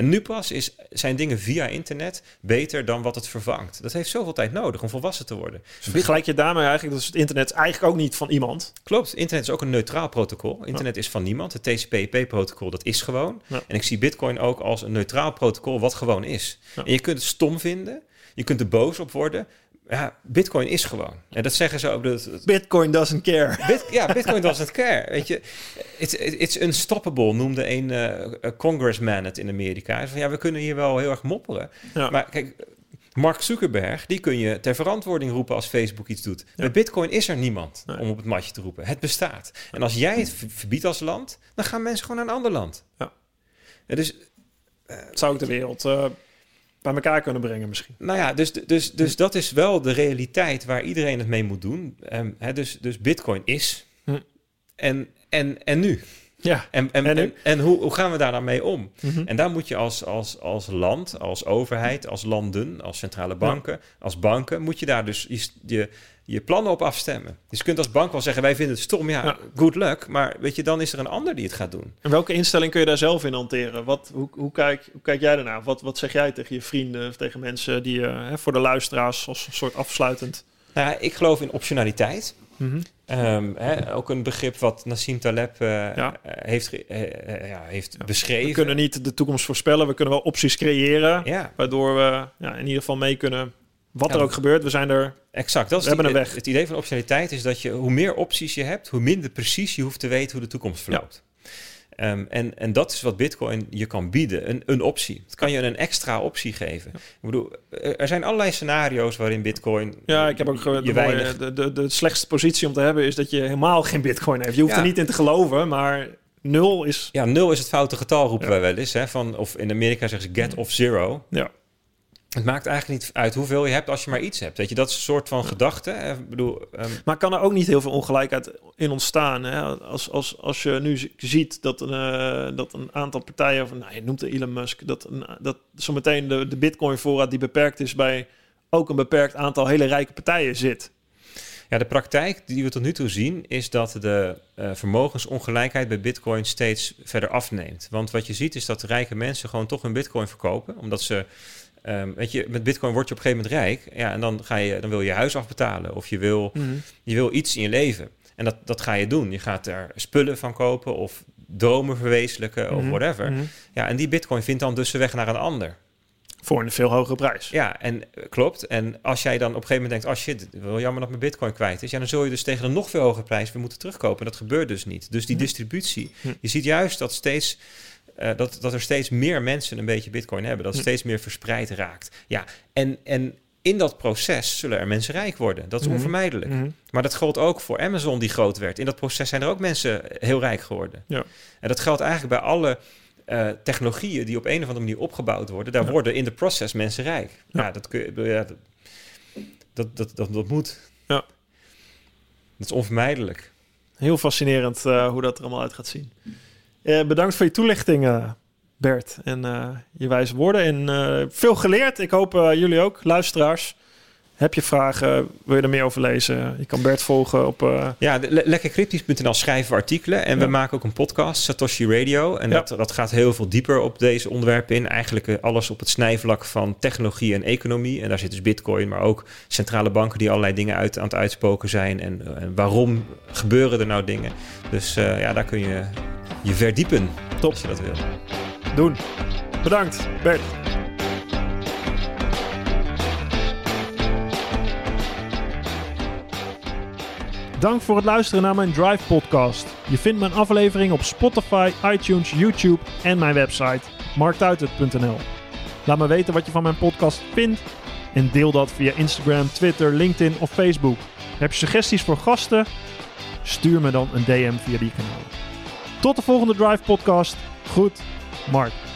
En nu pas is, zijn dingen via internet beter dan wat het vervangt. Dat heeft zoveel tijd nodig om volwassen te worden. Dus vergelijk je daarmee eigenlijk dat het internet eigenlijk ook niet van iemand. Klopt, internet is ook een neutraal protocol. Internet is van niemand. Het TCP/IP-protocol dat is gewoon. Ja. En ik zie Bitcoin ook als een neutraal protocol wat gewoon is. Ja. En je kunt het stom vinden, je kunt er boos op worden. Ja, Bitcoin is gewoon. En dat zeggen ze ook. Dat, Bitcoin doesn't care. Bit, ja, Bitcoin doesn't care. Weet je, it's, it's unstoppable, noemde een eh, congressman het in Amerika. Van ja, we kunnen hier wel heel erg mopperen. Ja. Maar kijk, Mark Zuckerberg, die kun je ter verantwoording roepen als Facebook iets doet. Bij Bitcoin is er niemand Nee. om op het matje te roepen. Het bestaat. En als jij het ver- verbiedt als land, dan gaan mensen gewoon naar een ander land. Ja. Ja, dus Het zou ook de wereld eh, bij elkaar kunnen brengen misschien. Nou ja, dus, dus, dus dat is wel de realiteit waar iedereen het mee moet doen. Ehm, hè, dus, dus Bitcoin is. Hm. En, en, en nu? Ja. En, en, En en, nu? en hoe, hoe gaan we daar dan mee om? Mhm. En daar moet je als, als, als land, als overheid, als landen, als centrale banken, als banken, moet je daar dus je, je, je plannen op afstemmen. Dus je kunt als bank wel zeggen, wij vinden het stom, ja, Ja. good luck. Maar weet je, dan is er een ander die het gaat doen. En welke instelling kun je daar zelf in hanteren? Wat, hoe, hoe, kijk, hoe kijk jij daarnaar? Wat, wat zeg jij tegen je vrienden of tegen mensen die eh, hè, voor de luisteraars als een soort afsluitend? Nou, ja, ik geloof in optionaliteit. Ehm, hè, ook een begrip wat Nassim Taleb eh, Ja. eh, heeft, ja, heeft We beschreven. kunnen niet de toekomst voorspellen, we kunnen wel opties creëren, waardoor we ja, in ieder geval mee kunnen. Wat Ja, er ook gebeurt, we zijn er. exact. Dat is We het hebben een idee- weg. Het idee van optionaliteit is dat je hoe meer opties je hebt, hoe minder precies je hoeft te weten hoe de toekomst verloopt. Ehm, en, en dat is wat Bitcoin je kan bieden, een, een optie. Het kan je een extra optie geven. Ik bedoel, er zijn allerlei scenario's waarin Bitcoin. Ja, ik heb ook je de, weinig. de, de, de slechtste positie om te hebben is dat je helemaal geen bitcoin heeft. Je hoeft er niet in te geloven, maar nul is. Ja, nul is het foute getal, roepen wij wel eens. Hè, van, of in Amerika zeggen ze get of zero. Ja. Het maakt eigenlijk niet uit hoeveel je hebt als je maar iets hebt. Weet je, dat is een soort van gedachte. hè. Ik bedoel, ehm, Maar kan er ook niet heel veel ongelijkheid in ontstaan? Hè? Als, als, als je nu ziet dat een, eh, dat een aantal partijen, of nou, je noemt Elon Musk, dat, een, dat zometeen de, de bitcoin voorraad die beperkt is bij ook een beperkt aantal hele rijke partijen zit. Ja, de praktijk die we tot nu toe zien is dat de eh, vermogensongelijkheid bij Bitcoin steeds verder afneemt. Want wat je ziet is dat rijke mensen gewoon toch hun Bitcoin verkopen, omdat ze. Ehm, weet je, met Bitcoin word je op een gegeven moment rijk. Ja, en dan, ga je, dan wil je je huis afbetalen. Of je wil, je wil iets in je leven. En dat, dat ga je doen. Je gaat er spullen van kopen of dromen verwezenlijken of Mhm. whatever. Mhm. Ja, en die Bitcoin vindt dan dus de weg naar een ander. Voor een veel hogere prijs. Ja, en eh, klopt. En als jij dan op een gegeven moment denkt, oh shit, wel jammer dat mijn bitcoin kwijt is. Ja, dan zul je dus tegen een nog veel hogere prijs weer moeten terugkopen. En dat gebeurt dus niet. Dus die distributie, je ziet juist dat steeds... eh, dat, dat er steeds meer mensen een beetje bitcoin hebben. Dat het Hm. steeds meer verspreid raakt. Ja, en, en in dat proces zullen er mensen rijk worden. Dat is Mhm. onvermijdelijk. Mhm. Maar dat geldt ook voor Amazon die groot werd. In dat proces zijn er ook mensen heel rijk geworden. Ja. En dat geldt eigenlijk bij alle eh, technologieën die op een of andere manier opgebouwd worden. Daar Ja. worden in de proces mensen rijk. Ja. Ja, dat, kun ja, dat, dat, dat, dat, dat moet. Ja. Dat is onvermijdelijk. Heel fascinerend eh, hoe dat er allemaal uit gaat zien. Eh, bedankt voor je toelichting, eh, Bert. En eh, je wijze woorden. En veel geleerd. Ik hoop jullie ook, luisteraars. Heb je vragen? Wil je er meer over lezen? Je kan Bert volgen op... Ja, le- lekkercryptisch.nl schrijven we artikelen. En Ja. we maken ook een podcast, Satoshi Radio. En Ja. dat, dat gaat heel veel dieper op deze onderwerpen in. Eigenlijk alles op het snijvlak van technologie en economie. En daar zit dus bitcoin, maar ook centrale banken die allerlei dingen uit, aan het uitspoken zijn. En, en waarom gebeuren er nou dingen? Dus ja, daar kun je je verdiepen, Top. als je dat wil. doen. Bedankt, Bert. Dank voor het luisteren naar mijn Drive podcast. Je vindt mijn aflevering op Spotify, iTunes, YouTube en mijn website marktuitert.nl. Laat me weten wat je van mijn podcast vindt en deel dat via Instagram, Twitter, LinkedIn of Facebook. Heb je suggesties voor gasten? Stuur me dan een DM via die kanalen. Tot de volgende Drive podcast. Goed, Mark.